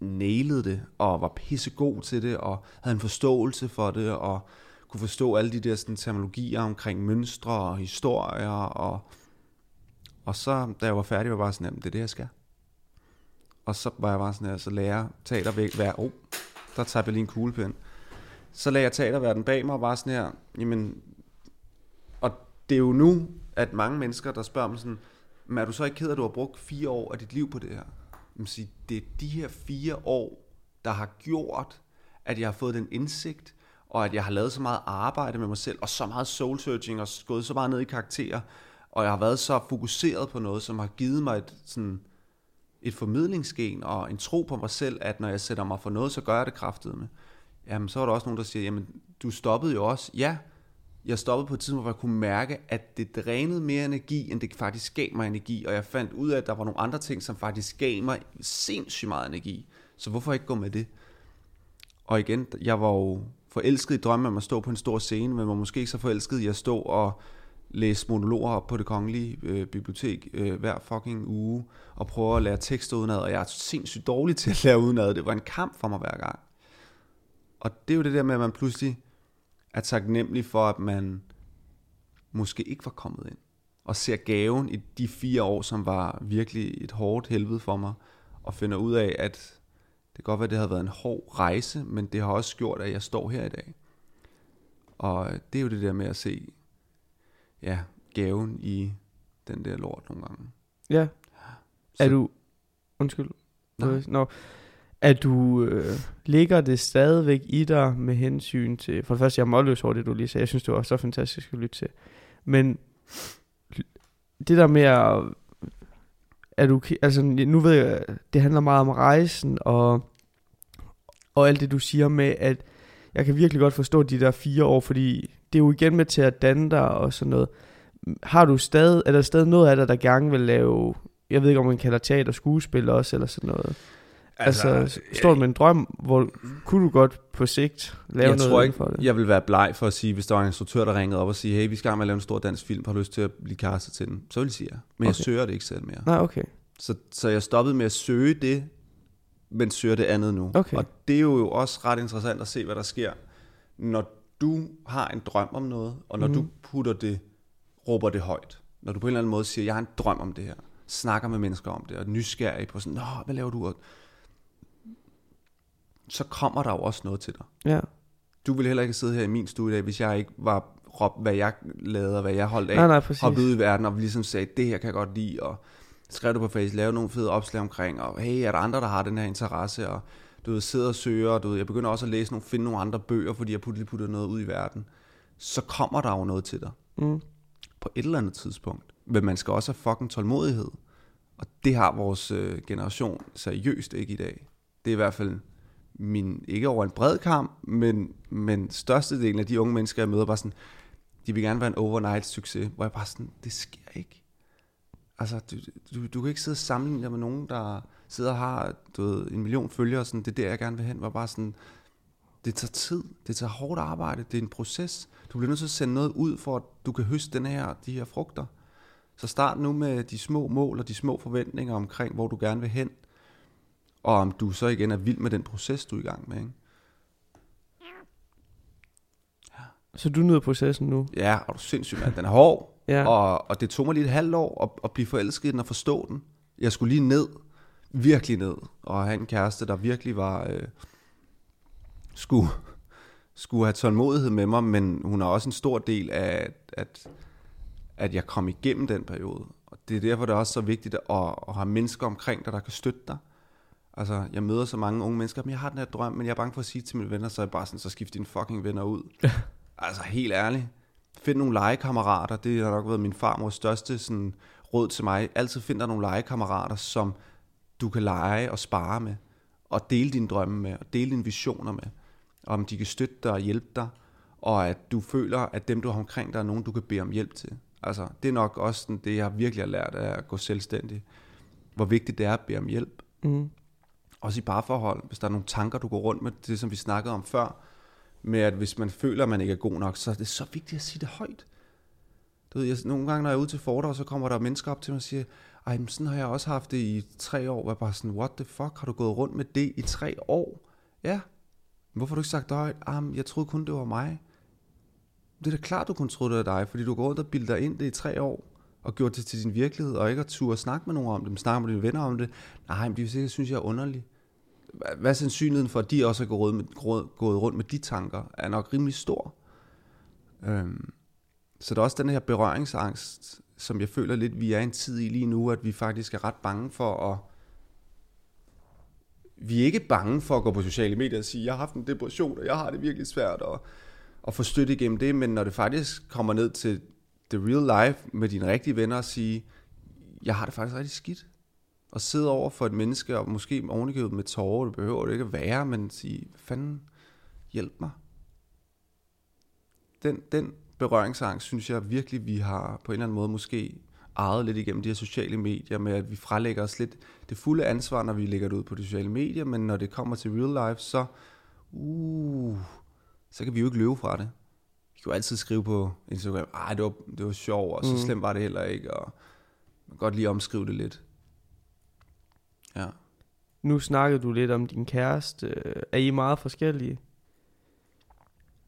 Speaker 2: nailede det, og var pissegod til det, og havde en forståelse for det, og kunne forstå alle de der sådan, terminologier omkring mønstre og historier, og, og så, da jeg var færdig, var jeg bare sådan, det er det, jeg skal. Og så var jeg bare sådan her, så lærer teater væk, hver, oh, der tager jeg lige en kuglepen. Så lagde jeg teaterverden bag mig og var sådan her, jamen, det er jo nu, at mange mennesker, der spørger mig sådan, men er du så ikke ked af, at du har brugt fire år af dit liv på det her? Jeg sige, det er de her fire år, der har gjort, at jeg har fået den indsigt, og at jeg har lavet så meget arbejde med mig selv, og så meget soul searching, og gået så meget ned i karakterer, og jeg har været så fokuseret på noget, som har givet mig et, sådan, et formidlingsgen og en tro på mig selv, at når jeg sætter mig for noget, så gør jeg det kraftedeme. med. Jamen, så er der også nogen, der siger, jamen, du stoppede jo også. Ja, jeg stoppede på et tidspunkt, hvor jeg kunne mærke, at det drænede mere energi, end det faktisk gav mig energi, og jeg fandt ud af, at der var nogle andre ting, som faktisk gav mig sindssygt meget energi. Så hvorfor ikke gå med det? Og igen, jeg var jo forelsket i drømmen om at stå på en stor scene, men var måske ikke så forelsket i at stå og læse monologer op på det kongelige øh, bibliotek øh, hver fucking uge, og prøve at lære tekster udenad, og jeg er sindssygt dårlig til at lære udenad. Det var en kamp for mig hver gang. Og det er jo det der med, at man pludselig er taknemmelig for, at man måske ikke var kommet ind. Og ser gaven i de fire år, som var virkelig et hårdt helvede for mig. Og finder ud af, at det kan godt være, at det havde været en hård rejse, men det har også gjort, at jeg står her i dag. Og det er jo det der med at se ja, gaven i den der lort nogle gange.
Speaker 3: Ja. Så. Er du... Undskyld.
Speaker 2: Nej.
Speaker 3: Nå. At du øh, ligger det stadigvæk i dig med hensyn til... For det første, jeg er målløs over det, du lige sagde. Jeg synes, det var så fantastisk at lytte til. Men det der med at... Er du, altså, nu ved jeg, det handler meget om rejsen, og, og alt det, du siger med, at jeg kan virkelig godt forstå de der fire år, fordi det er jo igen med til at danne dig og sådan noget. Har du stadig, er der stadig noget af dig, der gerne vil lave, jeg ved ikke om man kalder teater skuespil også, eller sådan noget? Altså, altså står du med en drøm, hvor kunne du godt på sigt lave
Speaker 2: jeg
Speaker 3: noget
Speaker 2: tror ikke,
Speaker 3: for det?
Speaker 2: Jeg vil være bleg for at sige, hvis der var en instruktør, der ringede op og sige, hey, vi skal gang med at lave en stor dansk film, har du lyst til at blive castet til den? Så vil jeg sige ja. Men okay. jeg søger det ikke selv mere.
Speaker 3: Nej, okay.
Speaker 2: Så, så jeg stoppede med at søge det, men søger det andet nu.
Speaker 3: Okay.
Speaker 2: Og det er jo også ret interessant at se, hvad der sker, når du har en drøm om noget, og når mm. du putter det, råber det højt. Når du på en eller anden måde siger, jeg har en drøm om det her, snakker med mennesker om det, og er nysgerrig på sådan, Nå, hvad laver du? Så kommer der jo også noget til dig.
Speaker 3: Ja.
Speaker 2: Du ville heller ikke sidde her i min studie i dag, hvis jeg ikke var råbt, hvad jeg lavede, og hvad jeg holdt af.
Speaker 3: Nej, nej, præcis.
Speaker 2: Ud i verden, og ligesom sagde, det her kan jeg godt lide, og skrev du på Facebook, lavede nogle fede opslag omkring, og hey, er der andre, der har den her interesse, og du ved, sidder og søger, og du ved, jeg begynder også at læse nogle, finde nogle andre bøger, fordi jeg putter, putter noget ud i verden, så kommer der jo noget til dig.
Speaker 3: Mm.
Speaker 2: På et eller andet tidspunkt. Men man skal også have fucking tålmodighed. Og det har vores øh, generation seriøst ikke i dag. Det er i hvert fald min, ikke over en bred kamp, men, men størstedelen af de unge mennesker, jeg møder, bare sådan, de vil gerne være en overnight succes, hvor jeg bare sådan, det sker ikke. Altså, du, du, du kan ikke sidde og sammenligne dig med nogen, der sidder og har du ved, en million følgere, og sådan, det er der, jeg gerne vil hen, var bare sådan, det tager tid, det tager hårdt arbejde, det er en proces. Du bliver nødt til at sende noget ud, for at du kan høste den her, de her frugter. Så start nu med de små mål og de små forventninger omkring, hvor du gerne vil hen. Og om du så igen er vild med den proces, du er i gang med. Ikke?
Speaker 3: Så du nyder processen nu?
Speaker 2: Ja, og du er sindssygt, mand. Den er hård.
Speaker 3: Ja.
Speaker 2: Og, og det tog mig lige et halvt år at, at blive forelsket i den og forstå den. Jeg skulle lige ned, virkelig ned, og have en kæreste, der virkelig var... Øh, skulle, skulle have tålmodighed med mig, men hun er også en stor del af, at, at jeg kom igennem den periode. Og det er derfor, det er også så vigtigt at, at have mennesker omkring dig, der kan støtte dig. Altså, jeg møder så mange unge mennesker, men jeg har den her drøm, men jeg er bange for at sige til mine venner, så er jeg bare sådan, så skift dine fucking venner ud. altså, helt ærligt. Find nogle legekammerater, det har nok været min farmors største sådan, råd til mig. Altid find dig nogle legekammerater, som du kan lege og spare med, og dele dine drømme med, og dele dine visioner med. Og om de kan støtte dig og hjælpe dig, og at du føler, at dem, du har omkring dig, er nogen, du kan bede om hjælp til. Altså, det er nok også sådan, det, jeg virkelig har lært af at gå selvstændig. Hvor vigtigt det er at bede om hjælp.
Speaker 3: Mm
Speaker 2: også i parforhold, hvis der er nogle tanker, du går rundt med, det som vi snakkede om før, med at hvis man føler, at man ikke er god nok, så er det så vigtigt at sige det højt. Du ved, jeg, nogle gange, når jeg er ude til foredrag, så kommer der mennesker op til mig og siger, ej, men sådan har jeg også haft det i tre år. Hvor jeg bare sådan, what the fuck, har du gået rundt med det i tre år? Ja. Hvorfor har du ikke sagt det højt? Ah, jeg troede kun, det var mig. Det er da klart, du kun troede, det var dig, fordi du går rundt og bilder dig ind det i tre år, og gjort det til din virkelighed, og ikke at turde snakke med nogen om det, men snakke med dine venner om det. Nej, men de vil sikkert synes, jeg er underlig. Hvad er sandsynligheden for, at de også er gået, med, gået rundt med de tanker, er nok rimelig stor. Øhm, så der er også den her berøringsangst, som jeg føler lidt, vi er i en tid i lige nu, at vi faktisk er ret bange for at... Vi er ikke bange for at gå på sociale medier og sige, jeg har haft en depression, og jeg har det virkelig svært og, at få støtte igennem det, men når det faktisk kommer ned til the real life med dine rigtige venner og sige, jeg har det faktisk rigtig skidt. Og sidde over for et menneske, og måske ovenikøbet med tårer, det behøver det ikke at være, men sige, fanden, hjælp mig. Den, den berøringsangst, synes jeg virkelig, vi har på en eller anden måde måske ejet lidt igennem de her sociale medier, med at vi frelægger os lidt det fulde ansvar, når vi lægger det ud på de sociale medier, men når det kommer til real life, så, uh, så kan vi jo ikke løbe fra det. Kan jo altid skrive på Instagram, ej, det var, det var sjovt, og så mm. slemt var det heller ikke, og man kan godt lige omskrive det lidt. Ja.
Speaker 3: Nu snakkede du lidt om din kæreste. Er I meget forskellige?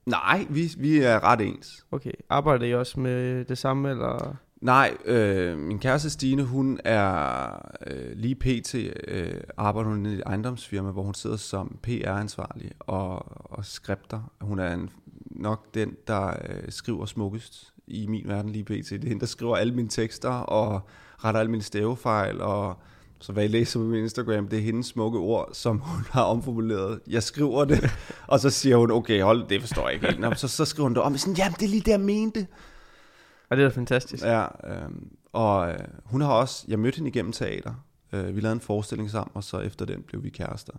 Speaker 2: Nej, vi, vi er ret ens.
Speaker 3: Okay, arbejder I også med det samme, eller?
Speaker 2: Nej, øh, min kæreste Stine, hun er øh, lige pt. Øh, arbejder hun i et ejendomsfirma, hvor hun sidder som PR-ansvarlig og, og skripter. Hun er en, nok den, der øh, skriver smukkest i min verden lige pt. Det er hende, der skriver alle mine tekster og retter alle mine stavefejl og så hvad I læser på min Instagram, det er hendes smukke ord, som hun har omformuleret. Jeg skriver det, og så siger hun, okay, hold det forstår jeg ikke helt. Så, så skriver hun det om, sådan, jamen det er lige det, jeg mente.
Speaker 3: Og det er da fantastisk.
Speaker 2: Ja, øh, og øh, hun har også, jeg mødte hende igennem teater. Øh, vi lavede en forestilling sammen, og så efter den blev vi kærester.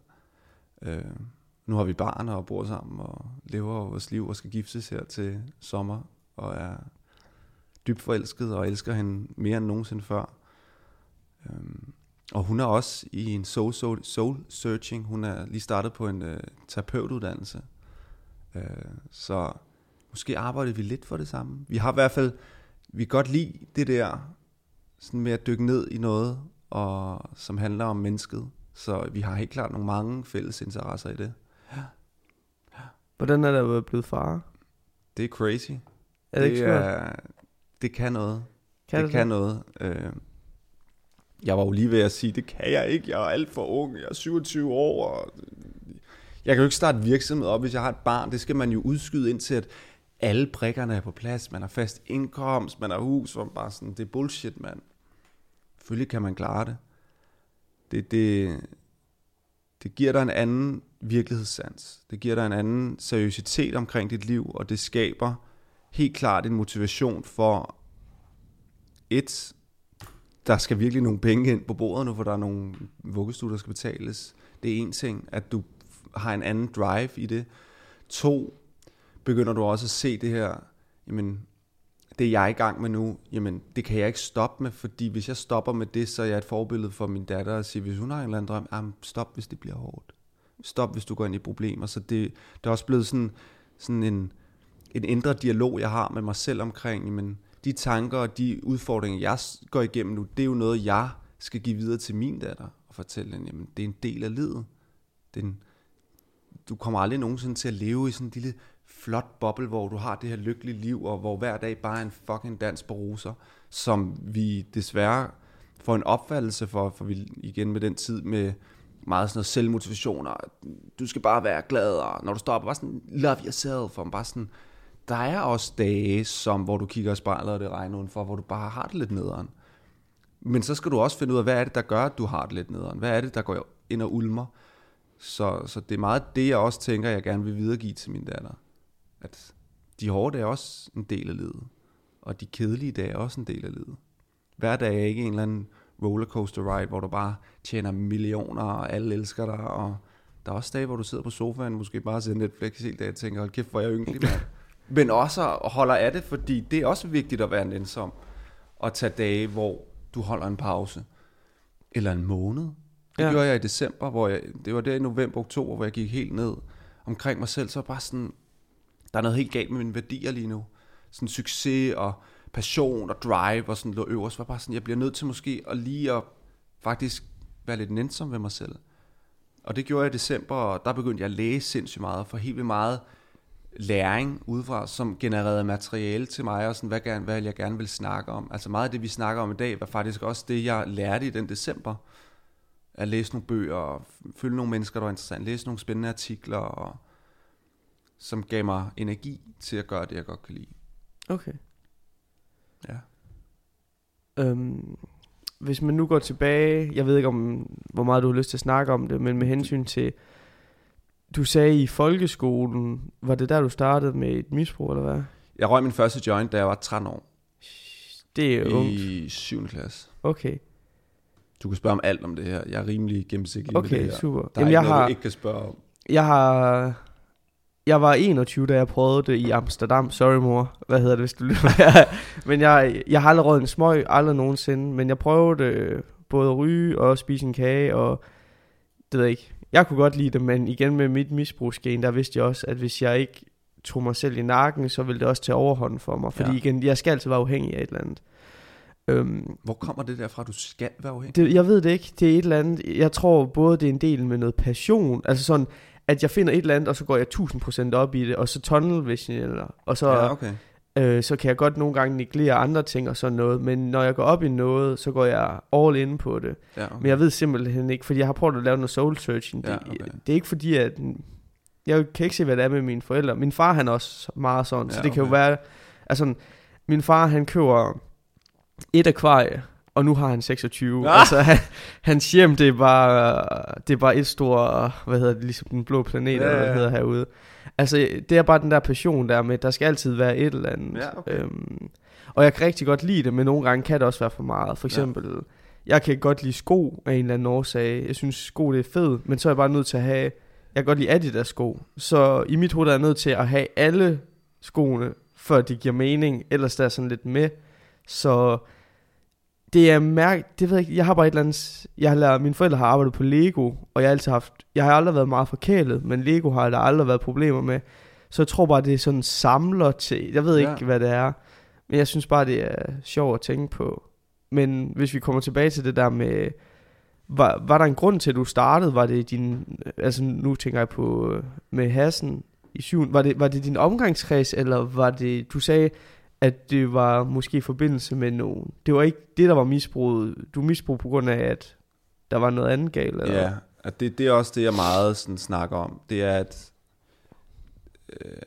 Speaker 2: Øh, nu har vi barn og bor sammen og lever vores liv og skal giftes her til sommer og er dybt forelsket og elsker hende mere end nogensinde før. Øhm, og hun er også i en soul, soul, soul searching. Hun er lige startet på en øh, terapeutuddannelse. Øh, så måske arbejder vi lidt for det samme. Vi har i hvert fald, vi kan godt lide det der, sådan med at dykke ned i noget, og, som handler om mennesket. Så vi har helt klart nogle mange fælles interesser i det. Ja.
Speaker 3: Hvordan er det blevet far?
Speaker 2: Det er crazy.
Speaker 3: Er det, det ikke er,
Speaker 2: Det kan noget. Kan det, det kan noget. Øh, jeg var jo lige ved at sige, det kan jeg ikke, jeg er alt for ung, jeg er 27 år, og jeg kan jo ikke starte virksomhed op, hvis jeg har et barn. Det skal man jo udskyde indtil, at alle prikkerne er på plads. Man har fast indkomst, man har hus, man bare sådan, det er bullshit, mand. Selvfølgelig kan man klare det. Det, det, det giver dig en anden virkelighedssans. Det giver dig en anden seriøsitet omkring dit liv, og det skaber helt klart en motivation for et, der skal virkelig nogle penge ind på bordet nu, for der er nogle vuggestuer, der skal betales. Det er en ting, at du har en anden drive i det. To, begynder du også at se det her, jamen, det jeg er i gang med nu, jamen, det kan jeg ikke stoppe med, fordi hvis jeg stopper med det, så er jeg et forbillede for min datter og siger, hvis hun har en eller anden drøm, jamen, stop, hvis det bliver hårdt. Stop, hvis du går ind i problemer. Så det, det er også blevet sådan, sådan en, en indre dialog, jeg har med mig selv omkring, jamen, de tanker og de udfordringer, jeg går igennem nu, det er jo noget, jeg skal give videre til min datter og fortælle hende, jamen det er en del af livet. Det er en, du kommer aldrig nogensinde til at leve i sådan en lille flot boble, hvor du har det her lykkelige liv, og hvor hver dag bare er en fucking dans på roser, som vi desværre får en opfattelse for, for vi igen med den tid med meget sådan noget selvmotivation, og du skal bare være glad, og når du stopper, bare sådan, love yourself, og bare sådan, der er også dage, som, hvor du kigger i spejlet, og det regner udenfor, hvor du bare har det lidt nederen. Men så skal du også finde ud af, hvad er det, der gør, at du har det lidt nederen? Hvad er det, der går ind og ulmer? Så, så det er meget det, jeg også tænker, jeg gerne vil videregive til min datter. At de hårde dage er også en del af livet. Og de kedelige dage er også en del af livet. Hver dag er ikke en eller anden rollercoaster ride, hvor du bare tjener millioner, og alle elsker dig, og der er også dage, hvor du sidder på sofaen, måske bare ser Netflix hele dagen og tænker, hold kæft, hvor er jeg ynglig, mand men også holder af det, fordi det er også vigtigt at være nænsom og tage dage, hvor du holder en pause. Eller en måned. Det
Speaker 3: Ja.
Speaker 2: gjorde jeg i december, hvor jeg, det var der i november, oktober, hvor jeg gik helt ned omkring mig selv, så bare sådan, der er noget helt galt med mine værdier lige nu. Sådan succes og passion og drive og sådan lå øverst, var bare sådan, jeg bliver nødt til måske at lige at faktisk være lidt nænsom ved mig selv. Og det gjorde jeg i december, og der begyndte jeg at læse sindssygt meget, for helt vildt meget læring udefra, som genererede materiale til mig, og sådan, hvad, gerne, hvad jeg gerne vil snakke om. Altså meget af det, vi snakker om i dag, var faktisk også det, jeg lærte i den december. At læse nogle bøger, og følge nogle mennesker, der var interessant, læse nogle spændende artikler, og, som gav mig energi til at gøre det, jeg godt kan lide.
Speaker 3: Okay.
Speaker 2: Ja.
Speaker 3: Øhm, hvis man nu går tilbage, jeg ved ikke om, hvor meget du har lyst til at snakke om det, men med hensyn til, du sagde i folkeskolen, var det der du startede med et misbrug, eller hvad?
Speaker 2: Jeg røg min første joint, da jeg var 13 år.
Speaker 3: Det er ungt.
Speaker 2: I 7. klasse.
Speaker 3: Okay,
Speaker 2: Du kan spørge om alt om det her. Jeg er rimelig gennemsigtig med
Speaker 3: okay,
Speaker 2: det her.
Speaker 3: super.
Speaker 2: Der er
Speaker 3: Jamen,
Speaker 2: ikke
Speaker 3: jeg
Speaker 2: noget,
Speaker 3: har,
Speaker 2: du ikke kan spørge om.
Speaker 3: jeg har, jeg var 21, da jeg prøvede det i Amsterdam. Sorry mor, hvad hedder det, hvis du lytter Men jeg, jeg har aldrig røget en smøg, aldrig nogensinde. Men jeg prøvede øh, både at ryge og spise en kage, og det ved jeg ikke. Jeg kunne godt lide det, men igen med mit misbrugsgen, der vidste jeg også, at hvis jeg ikke tog mig selv i nakken, så ville det også tage overhånden for mig. Fordi
Speaker 2: Ja.
Speaker 3: igen, jeg skal altid være afhængig af et eller andet. Øhm,
Speaker 2: Hvor kommer det der fra, at du skal være afhængig?
Speaker 3: det, jeg ved det ikke. Det er et eller andet. Jeg tror både, det er en del med noget passion. Altså sådan, at jeg finder et eller andet, og så går jeg 1000% op i det, og så tunnel vision, eller, og så,
Speaker 2: ja, okay.
Speaker 3: øh, så kan jeg godt nogle gange neglere andre ting og sådan noget. Men når jeg går op i noget, så går jeg all in på det.
Speaker 2: Ja, okay.
Speaker 3: Men jeg ved simpelthen ikke, fordi jeg har prøvet at lave noget soul searching.
Speaker 2: Ja,
Speaker 3: det,
Speaker 2: okay.
Speaker 3: det er ikke fordi, at... Jeg kan ikke se, hvad det er med mine forældre. Min far, han er også meget sådan, så
Speaker 2: Ja,
Speaker 3: det kan jo
Speaker 2: okay.
Speaker 3: være... Altså, min far, han køber et akvarie, og nu har han 26.
Speaker 2: Ah!
Speaker 3: Altså, han, hans hjem, det er bare, det er bare et stort, hvad hedder det, ligesom den blå planet,
Speaker 2: Ja,
Speaker 3: eller hvad
Speaker 2: ja,
Speaker 3: det
Speaker 2: ja.
Speaker 3: hedder herude. Altså, det er bare den der passion der med, der skal altid være et eller andet.
Speaker 2: Ja, okay.
Speaker 3: øhm, og jeg kan rigtig godt lide det, men nogle gange kan det også være for meget. For
Speaker 2: Ja.
Speaker 3: eksempel, jeg kan godt lide sko af en eller anden årsag. Jeg synes, sko det er fedt, men så er jeg bare nødt til at have... Jeg kan godt lide Adidas sko. Så i mit hoved er jeg nødt til at have alle skoene, før det giver mening. Ellers der er sådan lidt med. Så det er mærk... Det ved jeg ikke. Jeg har bare et eller andet... Jeg har lært, mine forældre har arbejdet på Lego, og jeg har altid haft... Jeg har aldrig været meget forkælet, men Lego har der aldrig været problemer med. Så jeg tror bare, det er sådan samler til... Jeg ved ikke,
Speaker 2: Ja.
Speaker 3: hvad det er. Men jeg synes bare, det er sjovt at tænke på. Men hvis vi kommer tilbage til det der med... Var, var der en grund til, at du startede? Var det din... Altså nu tænker jeg på øh, med Hassen i syvende. Var det, var det din omgangskreds, eller var det... Du sagde, at det var måske i forbindelse med nogen... Det var ikke det, der var misbruget. Du misbrug på grund af, at der var noget andet galt, eller?
Speaker 2: Ja, at det, det er også det, jeg meget sådan snakker om. Det er, at øh,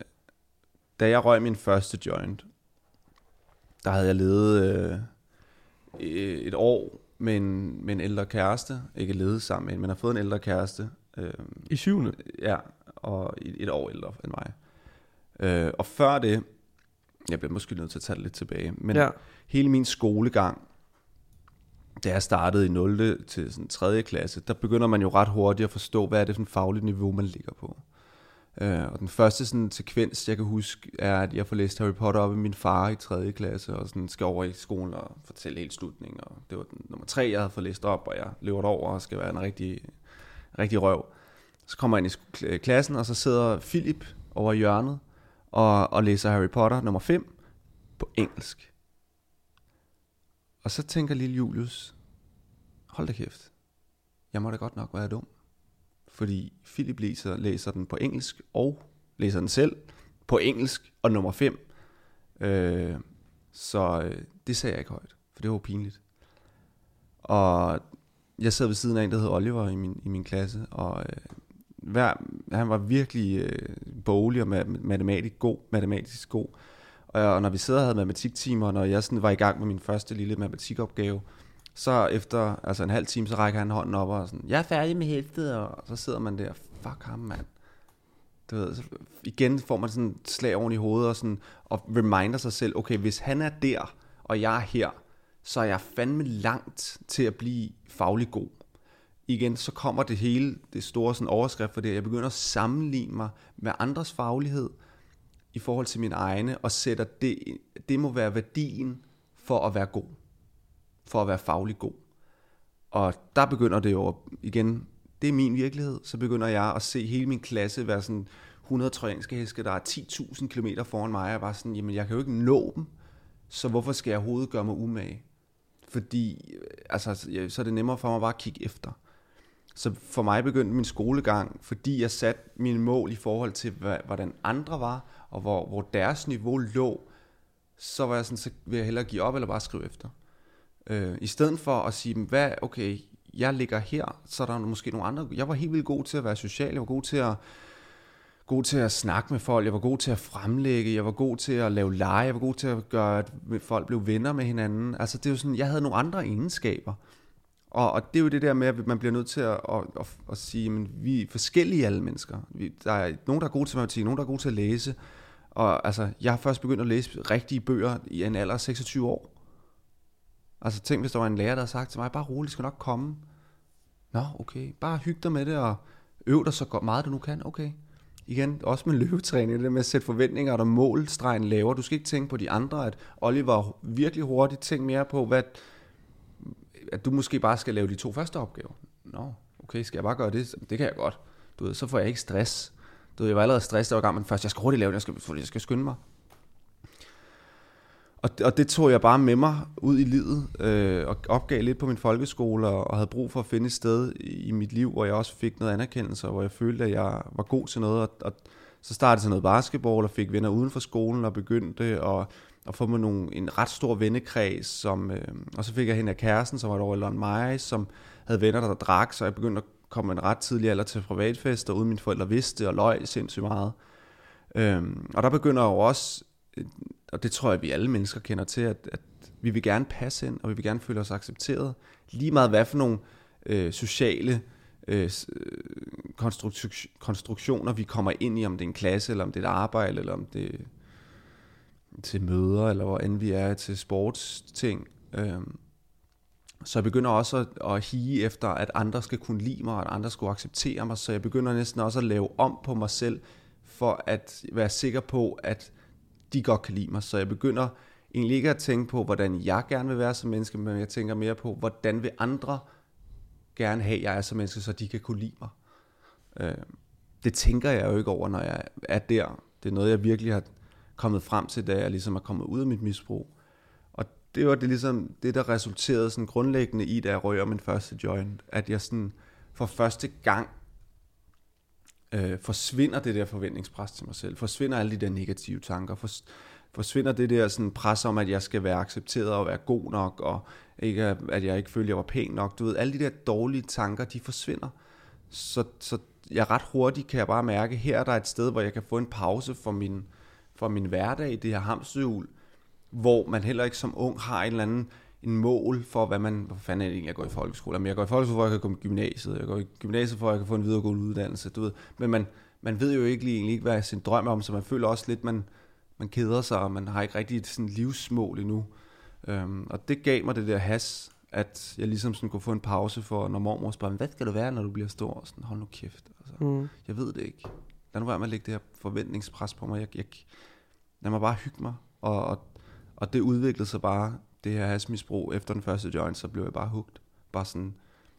Speaker 2: da jeg røg min første joint, der havde jeg levet øh, et år med en, med en ældre kæreste. Ikke levet sammen med en, men har fået en ældre kæreste. Øh,
Speaker 3: I syvende?
Speaker 2: ja, og et, et år ældre end mig. Øh, og før det, jeg bliver måske nødt til at tage det lidt tilbage, men
Speaker 3: ja.
Speaker 2: hele min skolegang, da jeg startede i 0. til sådan 3. klasse, der begynder man jo ret hurtigt at forstå, hvad er det for et fagligt niveau, man ligger på. Øh, og den første sådan, sekvens, jeg kan huske, er, at jeg får læst Harry Potter op i min far i 3. klasse, og sådan skal over i skolen og fortælle helt slutningen. Og det var den nummer 3, jeg havde fået læst op, og jeg løber over og skal være en rigtig, rigtig røv. Så kommer jeg ind i klassen, og så sidder Philip over i hjørnet og, og læser Harry Potter nummer 5 på engelsk. Og så tænker lille Julius, hold da kæft, jeg må da godt nok være dum. Fordi Philip læser, læser den på engelsk, og læser den selv på engelsk, og nummer 5. Øh, så øh, det sagde jeg ikke højt, for det var pinligt. Og jeg sad ved siden af en, der hed Oliver i min, i min klasse, og øh, hver, han var virkelig øh, boglig og ma- matematisk god, matematisk god. Og, og når vi sidder og havde matematiktimer, og når jeg sådan var i gang med min første lille matematikopgave, så efter altså en halv time, så rækker han hånden op og sådan, jeg er færdig med hæftet, og så sidder man der, fuck ham mand. Du ved, så igen får man sådan et slag oven i hovedet, og, sådan, og reminder sig selv, okay, hvis han er der, og jeg er her, så er jeg fandme langt til at blive faglig god. Igen, så kommer det hele, det store sådan overskrift for det, jeg begynder at sammenligne mig med andres faglighed, i forhold til min egne, og sætter det, det må være værdien for at være god. For at være faglig god. og der begynder det jo igen, det er min virkelighed, så begynder jeg at se hele min klasse være sådan 100 trojanske heste, der er 10.000 km foran mig, og jeg var sådan, jamen jeg kan jo ikke nå dem, så hvorfor skal jeg overhovedet gøre mig umage? Fordi, øh, altså, så er det nemmere for mig bare at kigge efter. Så for mig begyndte min skolegang, fordi jeg satte mine mål i forhold til, hvordan andre var, og hvor, hvor deres niveau lå, så var jeg sådan, så vil jeg hellere give op, eller bare skrive efter. Øh, I stedet for at sige, hvad, okay, jeg ligger her, så er der måske nogle andre. Jeg var helt vildt god til at være social, jeg var god til at, god til at snakke med folk, jeg var god til at fremlægge, jeg var god til at lave lege, jeg var god til at gøre, at folk blev venner med hinanden. Altså det er jo sådan, jeg havde nogle andre egenskaber. Og, og det er jo det der med, at man bliver nødt til at, at, at, at sige, at vi er forskellige alle mennesker. Vi, der er nogen, der er gode til matematik, nogen, der er gode til at læse. Og altså, jeg har først begyndt at læse rigtige bøger i en alder af 26 år. Altså tænk, hvis der var en lærer, der havde sagt til mig, bare roligt, skal nok komme. Nå, okay, bare hyg dig med det, og øv dig så godt meget, du nu kan, okay. Igen, også med løbetræning, det der med at sætte forventninger og målstregen laver. Du skal ikke tænke på de andre, at Oliver virkelig hurtigt. Tænk mere på, hvad, at du måske bare skal lave de to første opgaver. Nå, okay, skal jeg bare gøre det? Det kan jeg godt. Du ved, så får jeg ikke stress. Du ved, jeg var allerede stresset, over gang, men først, jeg skal hurtigt lave det, jeg skal, jeg skal skynde mig. Og, og det tog jeg bare med mig ud i livet, øh, og opgav lidt på min folkeskole, og, og havde brug for at finde et sted i, i mit liv, hvor jeg også fik noget anerkendelse, og hvor jeg følte, at jeg var god til noget. Og, og så startede jeg noget basketball, og fik venner uden for skolen, og begyndte at, og få mig nogle, en ret stor vennekreds, som, øh, og så fik jeg hende af kæresten, som var et år ældre end mig, som havde venner, der drak, så jeg begyndte at komme en ret tidlig alder til privatfester, uden mine forældre vidste, og løg sindssygt meget. Øhm, og der begynder jo også øh, og det tror jeg, vi alle mennesker kender til, at, at vi vil gerne passe ind, og vi vil gerne føle os accepteret. Lige meget hvad for nogle øh, sociale øh, øh konstruktioner vi kommer ind i, om det er en klasse, eller om det er et arbejde, eller om det er til møder, eller hvor end vi er til sportsting. Øh, så jeg begynder også at, at hige efter, at andre skal kunne lide mig, at andre skulle acceptere mig, så jeg begynder næsten også at lave om på mig selv, for at være sikker på, at de godt kan lide mig. Så jeg begynder egentlig ikke at tænke på, hvordan jeg gerne vil være som menneske, men jeg tænker mere på, hvordan vil andre gerne have, at jeg er som menneske, så de kan kunne lide mig. Øh, det tænker jeg jo ikke over, når jeg er der. Det er noget, jeg virkelig har kommet frem til, da jeg ligesom er kommet ud af mit misbrug. Og det var det ligesom det, der resulterede sådan grundlæggende i, da jeg om min første joint, at jeg sådan for første gang øh, forsvinder det der forventningspres til mig selv, forsvinder alle de der negative tanker, for, forsvinder det der sådan pres om, at jeg skal være accepteret og være god nok, og ikke, at jeg ikke føler, at jeg var pæn nok. Du ved, alle de der dårlige tanker, de forsvinder. Så, så jeg ret hurtigt kan jeg bare mærke, her er der et sted, hvor jeg kan få en pause for min, for min hverdag i det her hamsterhjul, hvor man heller ikke som ung har en eller anden en mål for, hvad man, hvor fanden er det egentlig, jeg går i folkeskole? Men jeg går i folkeskole, for at jeg kan komme i gymnasiet. Jeg går i gymnasiet, for at jeg kan få en videregående uddannelse, du ved. Men man, man ved jo ikke egentlig ikke, hvad sin drøm er om, så man føler også lidt, man, man keder sig, og man har ikke rigtig et sådan livsmål endnu. Um, og det gav mig det der has, at jeg ligesom sådan kunne få en pause for, når mormor spørger, hvad skal du være, når du bliver stor? Og sådan, hold nu kæft. Altså, mm. Jeg ved det ikke. Lad nu være med at lægge det her forventningspres på mig. Jeg, jeg, lad mig bare hygge mig. Og, og, og det udviklede sig bare det her hasmisbrug efter den første joint, så blev jeg bare hugt. Bare sådan,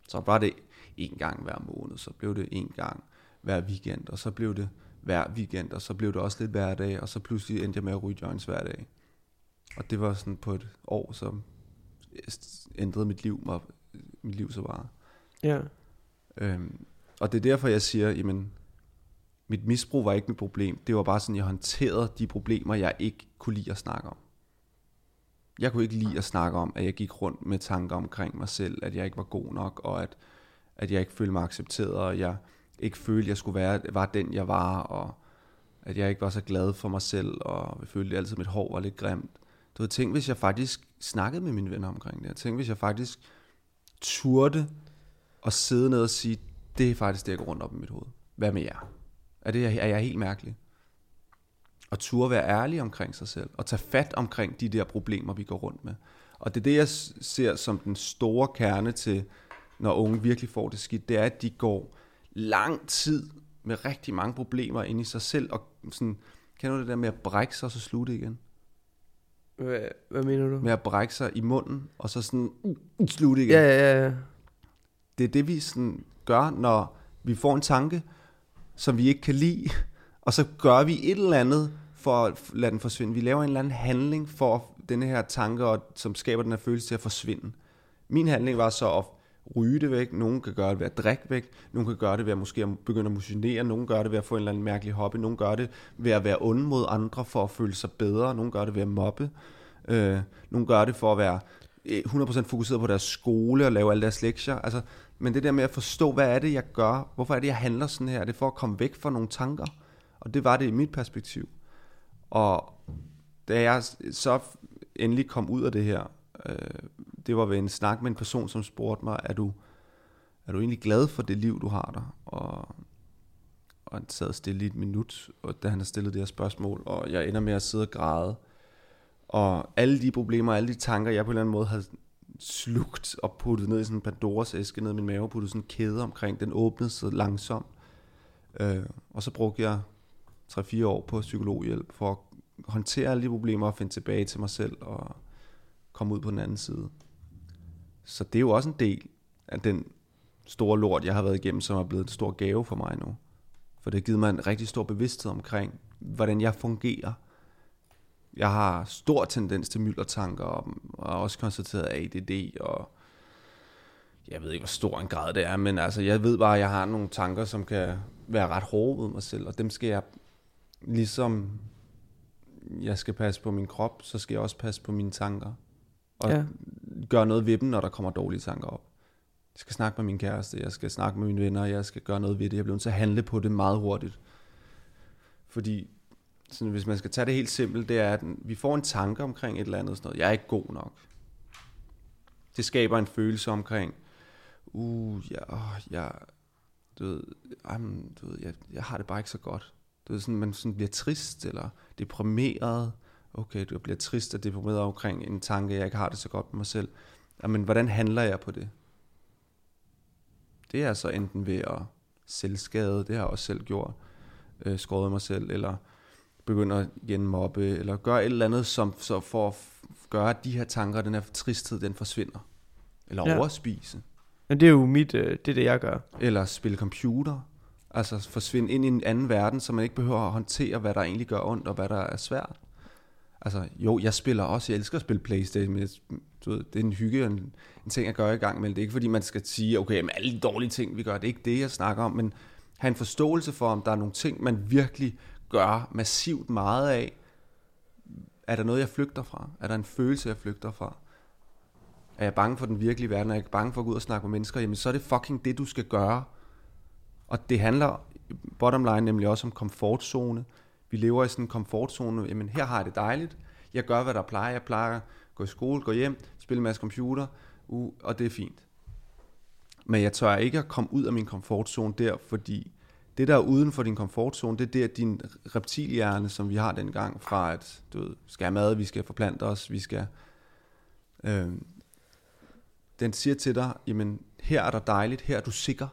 Speaker 2: så var det en gang hver måned, så blev det en gang hver weekend, og så blev det hver weekend, og så blev det også lidt hver dag, og så pludselig endte jeg med at ryge joints hver dag. Og det var sådan på et år, som ændrede mit liv, mig, mit liv så bare.
Speaker 3: Ja.
Speaker 2: Øhm, og det er derfor, jeg siger, jamen, mit misbrug var ikke mit problem. Det var bare sådan, jeg håndterede de problemer, jeg ikke kunne lide at snakke om jeg kunne ikke lide at snakke om, at jeg gik rundt med tanker omkring mig selv, at jeg ikke var god nok, og at, at jeg ikke følte mig accepteret, og jeg ikke følte, at jeg skulle være var den, jeg var, og at jeg ikke var så glad for mig selv, og jeg følte at altid, at mit hår var lidt grimt. Du ved, tænk, hvis jeg faktisk snakkede med mine venner omkring det. Jeg tænkte, hvis jeg faktisk turde at sidde ned og sige, det er faktisk det, jeg går rundt op i mit hoved. Hvad med jer? Er, det, er jeg helt mærkelig? at turde være ærlig omkring sig selv, og tage fat omkring de der problemer, vi går rundt med. Og det er det, jeg ser som den store kerne til, når unge virkelig får det skidt, det er, at de går lang tid med rigtig mange problemer ind i sig selv, og sådan, kan du det der med at brække sig, og så slutte igen?
Speaker 3: Hvad, hvad mener du?
Speaker 2: Med at brække sig i munden, og så sådan uh, slutte igen.
Speaker 3: Ja, ja, ja.
Speaker 2: det er det, vi sådan gør, når vi får en tanke, som vi ikke kan lide, og så gør vi et eller andet for at lade den forsvinde. Vi laver en eller anden handling for denne her tanke, og, som skaber den her følelse til at forsvinde. Min handling var så at ryge det væk. Nogen kan gøre det ved at drikke væk. Nogen kan gøre det ved at måske begynde at motionere. Nogen gør det ved at få en eller anden mærkelig hobby. Nogen gør det ved at være ond mod andre for at føle sig bedre. Nogen gør det ved at mobbe. Øh, nogen gør det for at være eh, 100% fokuseret på deres skole og lave alle deres lektier. Altså, men det der med at forstå, hvad er det, jeg gør? Hvorfor er det, jeg handler sådan her? Er det for at komme væk fra nogle tanker? Og det var det i mit perspektiv. Og da jeg så endelig kom ud af det her, øh, det var ved en snak med en person, som spurgte mig, er du, er du egentlig glad for det liv, du har der? Og, og han sad stille i et minut, og da han har stillet det her spørgsmål, og jeg ender med at sidde og græde. Og alle de problemer, alle de tanker, jeg på en eller anden måde havde slugt og puttet ned i sådan en Pandoras æske ned i min mave, puttet sådan en kæde omkring, den åbnede sig langsomt. Øh, og så brugte jeg 3-4 år på psykologhjælp for at håndtere alle de problemer og finde tilbage til mig selv og komme ud på den anden side. Så det er jo også en del af den store lort, jeg har været igennem, som er blevet en stor gave for mig nu. For det har givet mig en rigtig stor bevidsthed omkring, hvordan jeg fungerer. Jeg har stor tendens til myldertanker, og, og også konstateret ADD, og jeg ved ikke, hvor stor en grad det er, men altså, jeg ved bare, at jeg har nogle tanker, som kan være ret hårde ved mig selv, og dem skal jeg, ligesom jeg skal passe på min krop, så skal jeg også passe på mine tanker. Og ja. gøre noget ved dem, når der kommer dårlige tanker op. Jeg skal snakke med min kæreste, jeg skal snakke med mine venner, jeg skal gøre noget ved det. Jeg bliver nødt til at handle på det meget hurtigt. Fordi sådan, hvis man skal tage det helt simpelt, det er, at vi får en tanke omkring et eller andet. Sådan noget. Jeg er ikke god nok. Det skaber en følelse omkring, uh, jeg, oh, jeg, du ved, I'm, du ved jeg, jeg har det bare ikke så godt. Du ved, sådan, man sådan bliver trist eller deprimeret. Okay, du bliver trist og deprimeret omkring en tanke, jeg ikke har det så godt med mig selv. Ah, men hvordan handler jeg på det? Det er så enten ved at selvskade, det har jeg også selv gjort, øh, skåret mig selv, eller begynder at igen mobbe, eller gøre et eller andet, som så for at gøre, at de her tanker, den her tristhed, den forsvinder. Eller ja. overspise.
Speaker 3: Men det er jo mit, øh, det er det, jeg gør.
Speaker 2: Eller spille computer. Altså forsvinde ind i en anden verden, så man ikke behøver at håndtere, hvad der egentlig gør ondt, og hvad der er svært. Altså, jo, jeg spiller også, jeg elsker at spille Playstation, men jeg, du ved, det er en hygge og en, en ting, jeg gør i gang med. Det er ikke fordi, man skal sige, okay, med alle de dårlige ting, vi gør, det er ikke det, jeg snakker om, men have en forståelse for, om der er nogle ting, man virkelig gør massivt meget af. Er der noget, jeg flygter fra? Er der en følelse, jeg flygter fra? Er jeg bange for den virkelige verden? Er jeg bange for at gå ud og snakke med mennesker? Jamen, så er det fucking det, du skal gøre. Og det handler bottom line nemlig også om komfortzone. Vi lever i sådan en komfortzone. Jamen, her har jeg det dejligt. Jeg gør, hvad der plejer. Jeg plejer at gå i skole, gå hjem, spille en masse computer, uh, og det er fint. Men jeg tør ikke at komme ud af min komfortzone der, fordi det der er uden for din komfortzone, det er der din reptilhjerne, som vi har dengang fra, at du ved, skal have mad, vi skal forplante os, vi skal... Øh, den siger til dig, jamen her er der dejligt, her er du sikker,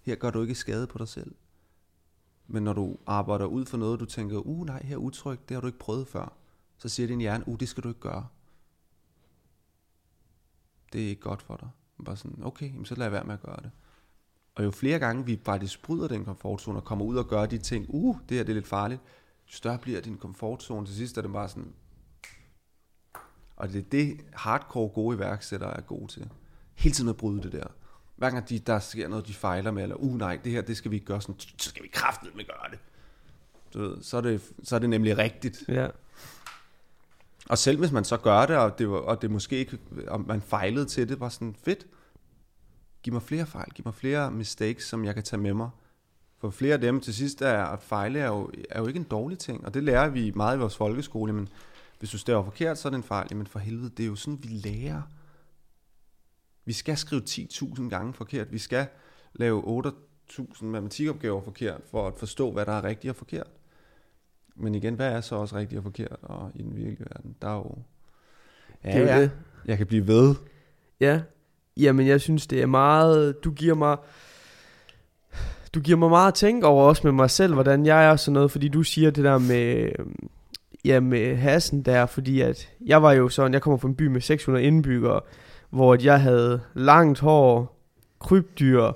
Speaker 2: her gør du ikke skade på dig selv. Men når du arbejder ud for noget, du tænker, uh nej, her er utrygt, det har du ikke prøvet før, så siger din hjerne, uh det skal du ikke gøre. Det er ikke godt for dig. Bare sådan, okay, så lad være med at gøre det. Og jo flere gange vi faktisk bryder den komfortzone og kommer ud og gør de ting, uh, det her det er lidt farligt, større bliver din komfortzone. Til sidst er det bare sådan, og det er det hardcore gode iværksættere er gode til. Hele tiden at bryde det der. Hver gang de, der sker noget, de fejler med, eller uh nej, det her, det skal vi ikke gøre sådan, så skal vi kraftigt med gøre det. Du ved, så, er det. så er det nemlig rigtigt.
Speaker 3: Ja.
Speaker 2: Og selv hvis man så gør det, og det, og det måske ikke, og man fejlede til det, var sådan fedt. Giv mig flere fejl, giv mig flere mistakes, som jeg kan tage med mig. For flere af dem til sidst er at fejle er jo, er jo ikke en dårlig ting, og det lærer vi meget i vores folkeskole, men hvis du staver forkert, så er det en fejl. Jamen for helvede, det er jo sådan, vi lærer. Vi skal skrive 10.000 gange forkert. Vi skal lave 8.000 matematikopgaver forkert, for at forstå, hvad der er rigtigt og forkert. Men igen, hvad er så også rigtigt og forkert og i den virkelige verden? Der er jo... Ja, det er ja. det. Jeg kan blive ved.
Speaker 3: Ja. Jamen, jeg synes, det er meget... Du giver mig... Du giver mig meget at tænke over også med mig selv, hvordan jeg er og sådan noget, fordi du siger det der med, ja, med Hassen der, fordi at jeg var jo sådan, jeg kommer fra en by med 600 indbyggere, hvor jeg havde langt hår, krybdyr,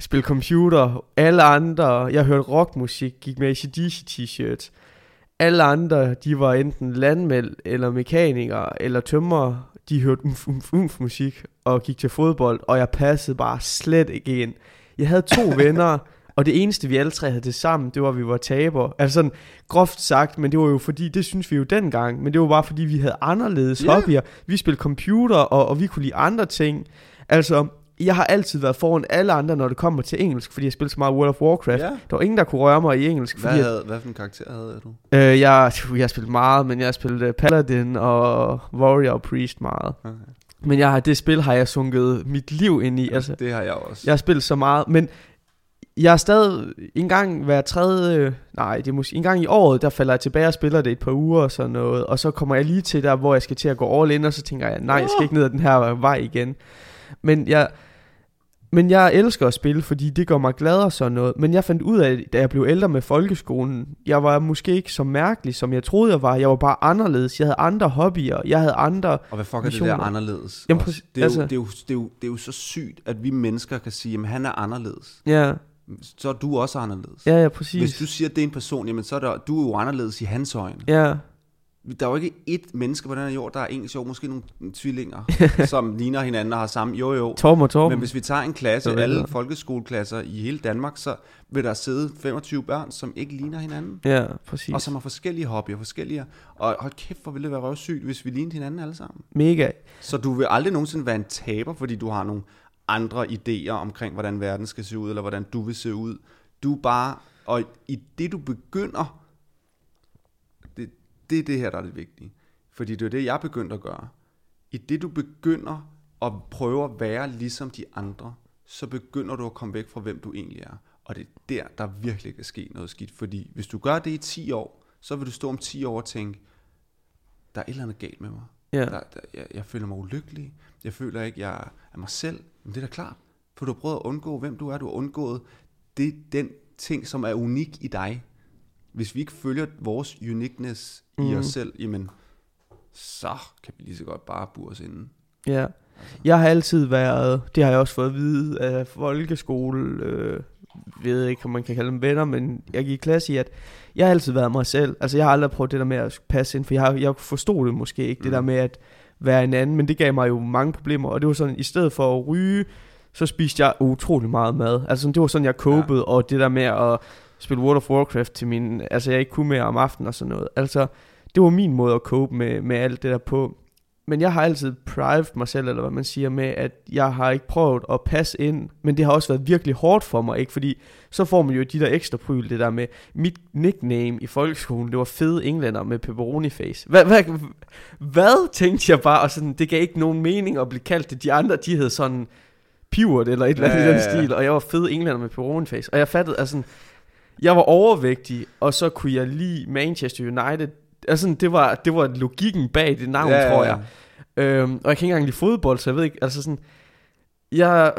Speaker 3: spille computer, alle andre, jeg hørte rockmusik, gik med ACDC t-shirts. Alle andre, de var enten landmænd, eller mekanikere, eller tømmer. De hørte umf, umf, umf musik, og gik til fodbold, og jeg passede bare slet ikke ind. Jeg havde to venner, og det eneste vi alle tre havde det sammen, det var at vi var taber. Altså sådan groft sagt, men det var jo fordi, det synes vi jo dengang, men det var bare fordi vi havde anderledes yeah. hobbyer. Vi spillede computer, og, og vi kunne lide andre ting. Altså, jeg har altid været foran alle andre, når det kommer til engelsk, fordi jeg spillede så meget World of Warcraft.
Speaker 2: Ja.
Speaker 3: Der var ingen, der kunne røre mig i engelsk,
Speaker 2: Hvad,
Speaker 3: fordi at,
Speaker 2: havde, hvad for en karakter havde du?
Speaker 3: øh, jeg, jeg har spillet meget, men jeg har spillet uh, Paladin og Warrior og Priest meget.
Speaker 2: Okay.
Speaker 3: Men jeg har, det spil har jeg sunket mit liv ind i. Altså,
Speaker 2: Det har jeg også.
Speaker 3: jeg har spillet så meget, men jeg er stadig en gang hver tredje, nej, det er måske en gang i året, der falder jeg tilbage og spiller det et par uger og sådan noget, og så kommer jeg lige til der, hvor jeg skal til at gå all in, og så tænker jeg, nej, jeg skal ikke ned ad den her vej igen. Men jeg, men jeg elsker at spille, fordi det gør mig glad og sådan noget. Men jeg fandt ud af, da jeg blev ældre med folkeskolen, jeg var måske ikke så mærkelig, som jeg troede, jeg var. Jeg var bare anderledes. Jeg havde andre hobbyer. Jeg havde andre...
Speaker 2: Og hvad fuck er det
Speaker 3: Missioner.
Speaker 2: der anderledes?
Speaker 3: Jamen, præcis-
Speaker 2: det, er jo,
Speaker 3: altså-
Speaker 2: det, er jo, det, er jo, det er jo så sygt, at vi mennesker kan sige, at han er anderledes.
Speaker 3: Ja,
Speaker 2: Så er du også anderledes.
Speaker 3: ja, ja præcis.
Speaker 2: Hvis du siger, at det er en person, jamen så er der, du er jo anderledes i hans øjne.
Speaker 3: Ja,
Speaker 2: Der er jo ikke ét menneske på den her jord, der er ens jo måske nogle tvillinger, som ligner hinanden og har samme. Jo, jo.
Speaker 3: Torben og Torben.
Speaker 2: Men hvis vi tager en klasse,
Speaker 3: ved
Speaker 2: alle folkeskoleklasser i hele Danmark, så vil der sidde 25 børn, som ikke ligner hinanden.
Speaker 3: Ja, præcis.
Speaker 2: Og som har forskellige hobbyer, forskellige... Og hold kæft, hvor ville det være røvsygt, hvis vi lignede hinanden alle sammen.
Speaker 3: Mega.
Speaker 2: Så du vil aldrig nogensinde være en taber, fordi du har nogle andre idéer omkring, hvordan verden skal se ud, eller hvordan du vil se ud. Du er bare... Og i det, du begynder... Det, er det her, der er det vigtige. Fordi det er det, jeg begyndte at gøre. I det, du begynder at prøve at være ligesom de andre, så begynder du at komme væk fra, hvem du egentlig er. Og det er der, der virkelig kan ske noget skidt. Fordi hvis du gør det i 10 år, så vil du stå om 10 år og tænke, der er et eller andet galt med mig.
Speaker 3: Ja.
Speaker 2: Der, der, jeg, jeg føler mig ulykkelig. Jeg føler ikke, jeg er mig selv. Men det er da klart. For du har prøvet at undgå, hvem du er. Du har undgået det, den ting, som er unik i dig. Hvis vi ikke følger vores uniqueness mm. i os selv, jamen, så kan vi lige så godt bare bure os inde.
Speaker 3: Ja. Jeg har altid været, det har jeg også fået at vide af folkeskole, øh, ved ikke, om man kan kalde dem venner, men jeg gik i klasse i, at jeg har altid været mig selv. Altså, jeg har aldrig prøvet det der med at passe ind, for jeg, har, jeg forstod det måske ikke, mm. det
Speaker 2: Mm.
Speaker 3: der med at være en anden, men det gav mig jo mange problemer, og det var sådan, i stedet for at ryge, så spiste jeg utrolig meget mad. Altså, det var sådan, jeg copede, ja. og det der med at spille World of Warcraft til min, altså jeg ikke kunne mere om aftenen og sådan noget. Altså, det var min måde at cope med, med alt det der på. Men jeg har altid private mig selv, eller hvad man siger, med at jeg har ikke prøvet at passe ind, men det har også været virkelig hårdt for mig, ikke? Fordi så får man jo de der ekstra pryl, det der med, mit nickname i folkeskolen, det var fede englænder med pepperoni face. Hvad, hvad, hvad tænkte jeg bare, og sådan, det gav ikke nogen mening at blive kaldt det. De andre, de hed sådan pivot eller et eller andet
Speaker 2: Ja,
Speaker 3: i den
Speaker 2: ja, ja.
Speaker 3: stil, og jeg var fede englænder med pepperoni face. Og jeg fattede, altså, jeg var overvægtig, og så kunne jeg lide Manchester United. Altså, det var, det var logikken bag det navn, ja, tror jeg. Øhm, og jeg kan ikke engang lide fodbold, så jeg ved ikke, altså sådan, jeg,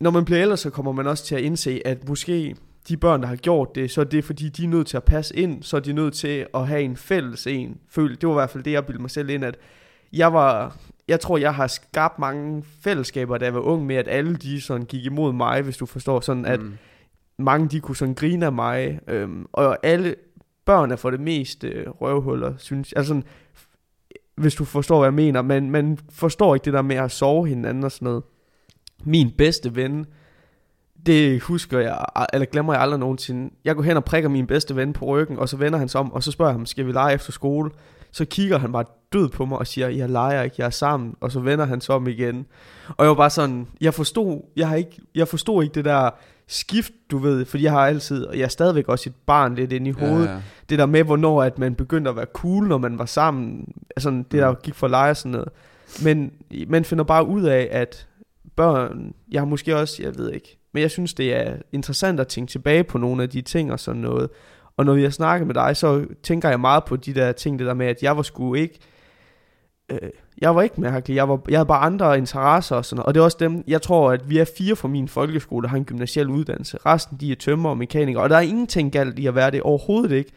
Speaker 3: når man bliver ældre, så kommer man også til at indse, at måske de børn, der har gjort det, så er det fordi, de er nødt til at passe ind, så er de nødt til at have en fælles en. Føl, det var i hvert fald det, jeg bildte mig selv ind, at jeg var, jeg tror, jeg har skabt mange fællesskaber, da jeg var ung med, at alle de sådan gik imod mig, hvis du forstår, sådan at
Speaker 2: Mm
Speaker 3: mange de kunne sådan grine af mig, øhm, og alle børn er for det meste øh, røvhuller, synes jeg. Altså sådan, hvis du forstår, hvad jeg mener, men man forstår ikke det der med at sove hinanden og sådan noget. Min bedste ven, det husker jeg, eller glemmer jeg aldrig nogensinde. Jeg går hen og prikker min bedste ven på ryggen, og så vender han sig om, og så spørger jeg ham, skal vi lege efter skole? Så kigger han bare død på mig og siger, jeg leger ikke, jeg er sammen, og så vender han sig om igen. Og jeg var bare sådan, jeg forstod, jeg har ikke, jeg forstod ikke det der skift, du ved, fordi jeg har altid, og jeg er stadigvæk også et barn lidt inde i hovedet,
Speaker 2: Ja, ja.
Speaker 3: det der med, hvornår at man begyndte at være cool, når man var sammen, altså det der
Speaker 2: Mm.
Speaker 3: gik for lege og sådan noget. Men man finder bare ud af, at børn, jeg har måske også, jeg ved ikke, men jeg synes, det er interessant at tænke tilbage på nogle af de ting og sådan noget. Og når jeg snakker med dig, så tænker jeg meget på de der ting, det der med, at jeg var sgu ikke, øh, jeg var ikke mærkelig, jeg, var, jeg havde bare andre interesser og sådan noget. Og det er også dem, jeg tror, at vi er fire fra min folkeskole, der har en gymnasiel uddannelse. Resten, de er tømmer og mekanikere, og der er ingenting galt i at være det, overhovedet ikke.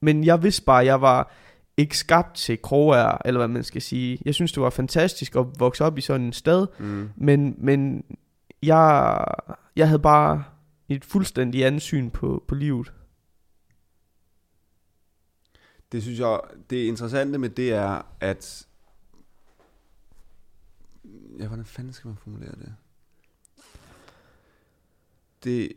Speaker 3: Men jeg vidste bare, at jeg var ikke skabt til kroger, eller hvad man skal sige. Jeg synes, det var fantastisk at vokse op i sådan en sted,
Speaker 2: Mm.
Speaker 3: men, men jeg, jeg havde bare et fuldstændig andet syn på, på livet.
Speaker 2: Det synes jeg, det interessante med det er, at... Ja, hvordan fanden skal man formulere det? Det...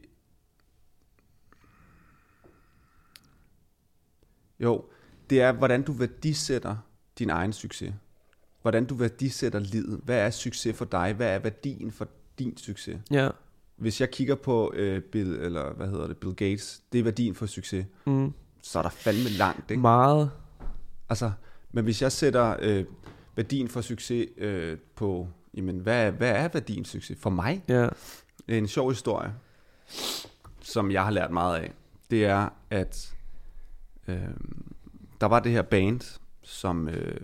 Speaker 2: Jo, det er, hvordan du værdisætter din egen succes. Hvordan du værdisætter livet. Hvad er succes for dig? Hvad er værdien for din succes?
Speaker 3: Ja.
Speaker 2: Hvis jeg kigger på øh, Bill, eller hvad hedder det, Bill Gates, det er værdien for succes.
Speaker 3: Mm.
Speaker 2: Så er der fandme langt, ikke?
Speaker 3: Meget.
Speaker 2: Altså, men hvis jeg sætter øh, værdien for succes øh, på, jamen, hvad, hvad er værdien for succes? For mig,
Speaker 3: Ja.
Speaker 2: en sjov historie, som jeg har lært meget af. Det er, at øh, der var det her band, som, øh,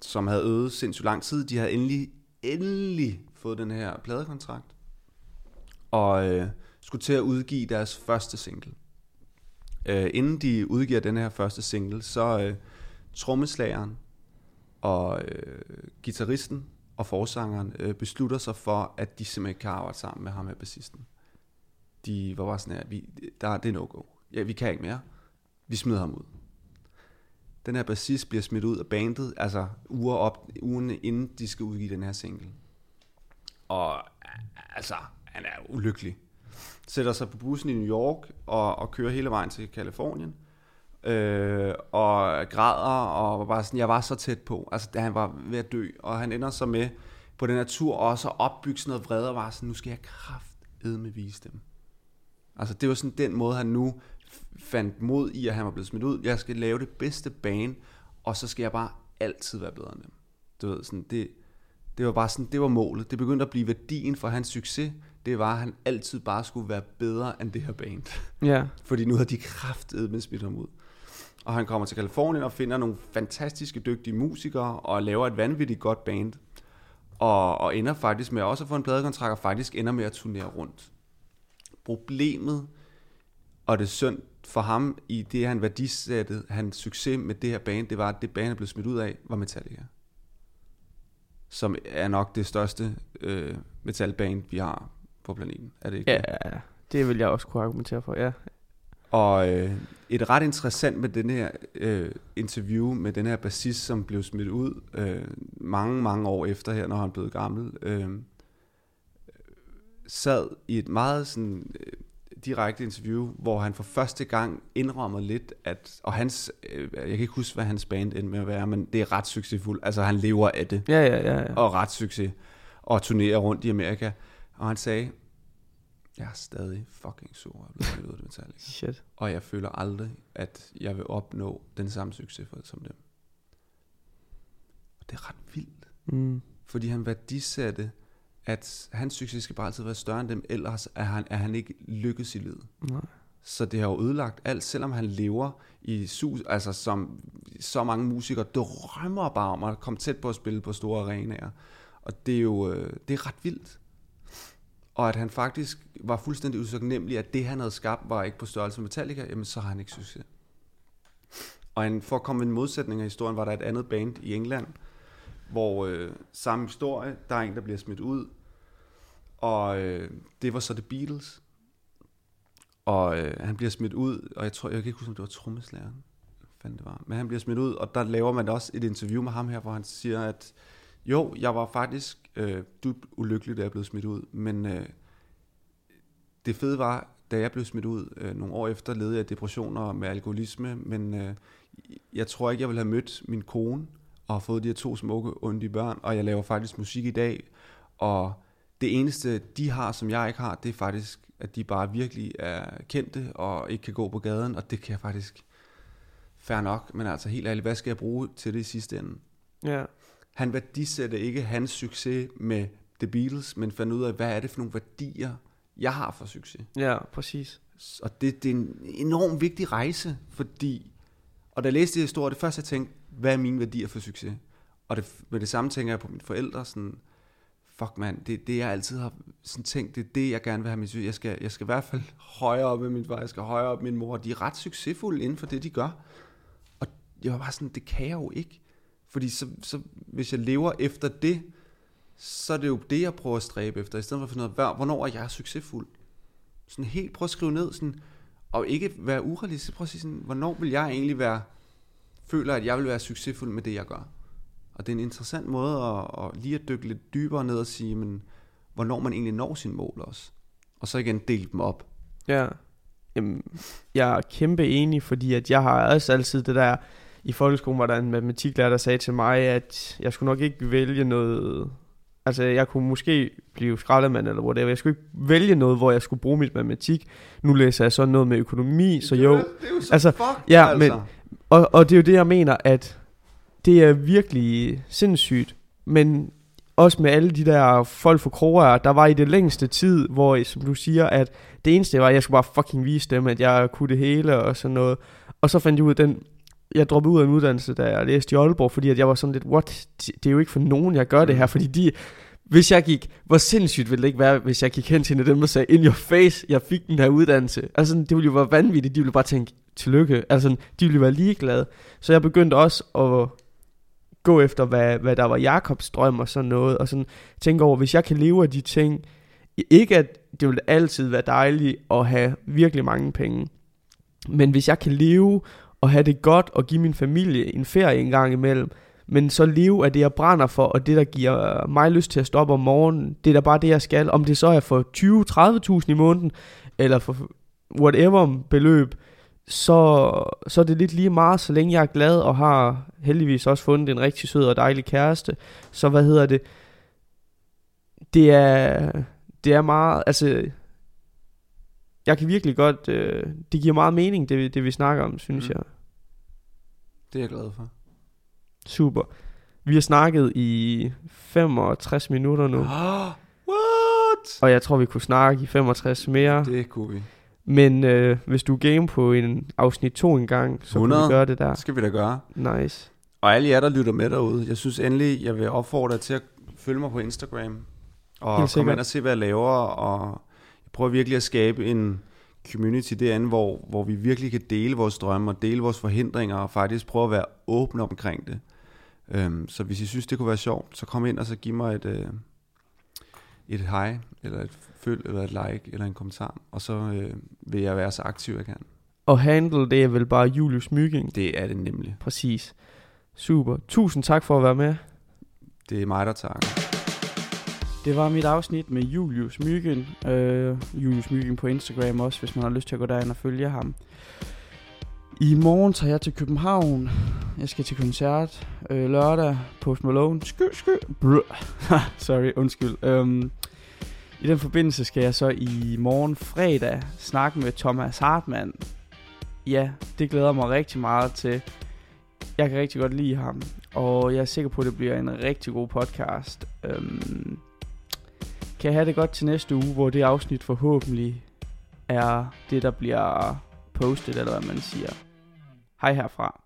Speaker 2: som havde øvet sindssygt lang tid. De havde endelig, endelig fået den her pladekontrakt, og øh, skulle til at udgive deres første single. Øh, inden de udgiver den her første single, så øh, trommeslageren og øh, gitarristen og forsangeren øh, beslutter sig for, at de simpelthen ikke kan arbejde sammen med ham her bassisten. De var bare sådan her, vi, der, det er no-go. Ja, vi kan ikke mere. Vi smider ham ud. Den her bassist bliver smidt ud af bandet, altså uger op, ugen inden de skal udgive den her single. Og altså, han er ulykkelig. Sætter sig på bussen i New York og, og kører hele vejen til Kalifornien. Øh, og græder og var bare sådan, jeg var så tæt på. Altså, da han var ved at dø. Og han ender så med på den her tur også at opbygge sådan noget vrede og var sådan, nu skal jeg kraftedme vise dem. Altså, det var sådan den måde, han nu fandt mod i, at han var blevet smidt ud. Jeg skal lave det bedste bane, og så skal jeg bare altid være bedre end dem. Du ved, sådan, det, det var bare sådan, det var målet. Det begyndte at blive værdien for hans succes. Det var, at han altid bare skulle være bedre end det her band.
Speaker 3: Ja.
Speaker 2: Fordi nu havde de kraftet med smidt ham ud. Og han kommer til Kalifornien og finder nogle fantastiske dygtige musikere og laver et vanvittigt godt band. Og, og ender faktisk med også at få en pladekontrakt og faktisk ender med at turnere rundt. Problemet, og det er synd for ham i det, han værdisatte, hans succes med det her band, det var, at det band, han blev smidt ud af, var Metallica. Som er nok det største øh, metalband, vi har på planeten. Er det ikke det?
Speaker 3: Ja, det vil jeg også kunne argumentere for, ja.
Speaker 2: Og øh, et ret interessant med den her øh, interview med den her bassist, som blev smidt ud øh, mange, mange år efter her, når han blev gammel, øh, sad i et meget sådan øh, direkte interview, hvor han for første gang indrømmer lidt, at, og hans, øh, jeg kan ikke huske, hvad hans band endte med at være, men det er ret succesfuldt, altså han lever af det,
Speaker 3: Ja, ja, ja. ja.
Speaker 2: og ret succes, og turnerer rundt i Amerika, og han sagde, jeg er stadig fucking sur, at blive ud af Metallica.
Speaker 3: Shit.
Speaker 2: Og jeg føler aldrig, at jeg vil opnå den samme succes for, som dem. Og det er ret vildt,
Speaker 3: Mm.
Speaker 2: fordi han værdisatte, at hans succes skal bare altid være større end dem, ellers er han, er han ikke lykkes i livet.
Speaker 3: Nej.
Speaker 2: Så det har jo ødelagt alt, selvom han lever i sus, altså som så mange musikere drømmer bare om at komme tæt på at spille på store arenaer. Og det er jo øh, det er ret vildt. Og at han faktisk var fuldstændig usagnemlig, at det han havde skabt var ikke på størrelse med Metallica, jamen så har han ikke succes. Og en, for at komme med en modsætning af historien, var der et andet band i England, hvor øh, samme historie, der er en, der bliver smidt ud, og øh, det var så The Beatles. Og øh, han bliver smidt ud, og jeg tror, jeg kan ikke huske, om det var trommeslageren. Fanden det var. Men han bliver smidt ud, og der laver man også et interview med ham her, hvor han siger, at jo, jeg var faktisk øh, dybt ulykkelig, da jeg blev smidt ud, men øh, det fede var, da jeg blev smidt ud øh, nogle år efter, led jeg depressioner med alkoholisme, men øh, jeg tror ikke, jeg ville have mødt min kone og har fået de her to smukke, onde børn, og jeg laver faktisk musik i dag, og det eneste, de har, som jeg ikke har, det er faktisk, at de bare virkelig er kendte og ikke kan gå på gaden, og det kan jeg faktisk fair nok, men altså helt ærligt, hvad skal jeg bruge til det i sidste ende?
Speaker 3: Ja.
Speaker 2: Han værdisætter ikke hans succes med The Beatles, men fandt ud af, hvad er det for nogle værdier, jeg har for succes.
Speaker 3: Ja, præcis.
Speaker 2: Og det, det er en enorm vigtig rejse, fordi, og da jeg læste det historie, det første jeg tænkte, hvad er mine værdier for succes? Og det, med det samme tænker jeg på mine forældre, sådan, fuck mand, det er det, jeg altid har sådan tænkt, det er det, jeg gerne vil have min succes. Jeg skal, jeg skal i hvert fald højere op med min far, jeg skal højere op med min mor. De er ret succesfulde inden for det, de gør. Og jeg var bare sådan, det kan jeg jo ikke. Fordi så, så, hvis jeg lever efter det, så er det jo det, jeg prøver at stræbe efter, i stedet for at finde ud af, hvornår er jeg succesfuld? Sådan helt, prøv at skrive ned, sådan, og ikke være urealistisk, prøv at sige sådan, hvornår vil jeg egentlig være, føler, at jeg vil være succesfuld med det, jeg gør? Og det er en interessant måde at, at lige at dykke lidt dybere ned og sige, men hvornår man egentlig når sine mål også. Og så igen dele dem op.
Speaker 3: Ja. Jamen, jeg er kæmpe enig, fordi at jeg har også altid det der, i folkeskolen var der en matematiklærer, der sagde til mig, at jeg skulle nok ikke vælge noget, altså jeg kunne måske blive skraldemand eller whatever, jeg skulle ikke vælge noget, hvor jeg skulle bruge mit matematik. Nu læser jeg så noget med økonomi, så jo.
Speaker 2: Det er jo så
Speaker 3: Altså,
Speaker 2: fuck,
Speaker 3: ja,
Speaker 2: altså.
Speaker 3: men- Og, og det er jo det, jeg mener, at det er virkelig sindssygt, men også med alle de der folk for kroger, der var i det længste tid, hvor, som du siger, at det eneste var, at jeg skulle bare fucking vise dem, at jeg kunne det hele og sådan noget. Og så fandt jeg ud af den, jeg droppede ud af en uddannelse, da jeg læste i Aalborg, fordi at jeg var sådan lidt, what, det er jo ikke for nogen, jeg gør det her, fordi de, hvis jeg gik, hvor sindssygt ville det ikke være, hvis jeg gik hen til en af dem og sagde, in your face, jeg fik den her uddannelse. Altså, det ville jo være vanvittigt, de ville bare tænke, tillykke. Altså, de ville være ligeglade. Så jeg begyndte også at gå efter, hvad, hvad der var Jakobs drøm og sådan noget, og sådan tænke over, hvis jeg kan leve af de ting, ikke at det vil altid være dejligt at have virkelig mange penge, men hvis jeg kan leve og have det godt og give min familie en ferie en gang imellem, men så leve af det, jeg brænder for, og det, der giver mig lyst til at stoppe om morgenen, det er da bare det, jeg skal. Om det så er for 20-30.000 i måneden, eller for whatever beløb, så, så er det lidt lige meget, så længe jeg er glad og har heldigvis også fundet en rigtig sød og dejlig kæreste. Så hvad hedder det? Det er, det er meget, altså, jeg kan virkelig godt, øh, det giver meget mening, det, det vi snakker om, synes
Speaker 2: Mm.
Speaker 3: jeg.
Speaker 2: Det er jeg glad for.
Speaker 3: Super. Vi har snakket i 65 minutter nu,
Speaker 2: Ah, what?
Speaker 3: og jeg tror, vi kunne snakke i 65 mere.
Speaker 2: Det kunne vi.
Speaker 3: Men øh, hvis du er game på en afsnit 2 en gang, så
Speaker 2: 100.
Speaker 3: kan vi gøre det der.
Speaker 2: Det skal vi da gøre.
Speaker 3: Nice.
Speaker 2: Og alle jer, der lytter med derude, jeg synes endelig, jeg vil opfordre jer til at følge mig på Instagram. Og komme ind og se, hvad jeg laver. Og prøver virkelig at skabe en community derinde, hvor, hvor vi virkelig kan dele vores drømme og dele vores forhindringer og faktisk prøve at være åbne omkring det. Um, så hvis I synes, det kunne være sjovt, så kom ind og så giv mig et, uh, et hej, eller et følg, eller et like, eller en kommentar. Og så uh, vil jeg være så aktiv, jeg kan.
Speaker 3: Og handle, det er vel bare Julius Mygging.
Speaker 2: Det er det nemlig.
Speaker 3: Præcis. Super. Tusind tak for at være med.
Speaker 2: Det er mig, der takker.
Speaker 1: Det var mit afsnit med Julius Myggen. Øh, Julius Myggen på Instagram også, hvis man har lyst til at gå derind og følge ham. I morgen tager jeg til København. Jeg skal til koncert øh, lørdag. på Malone. Sky, sky. Sorry, undskyld. Øhm, I den forbindelse skal jeg så i morgen fredag snakke med Thomas Hartmann. Ja, det glæder mig rigtig meget til. Jeg kan rigtig godt lide ham. Og jeg er sikker på, at det bliver en rigtig god podcast. Øhm, kan have det godt til næste uge, hvor det afsnit forhåbentlig er det, der bliver postet, eller hvad man siger. Hej herfra.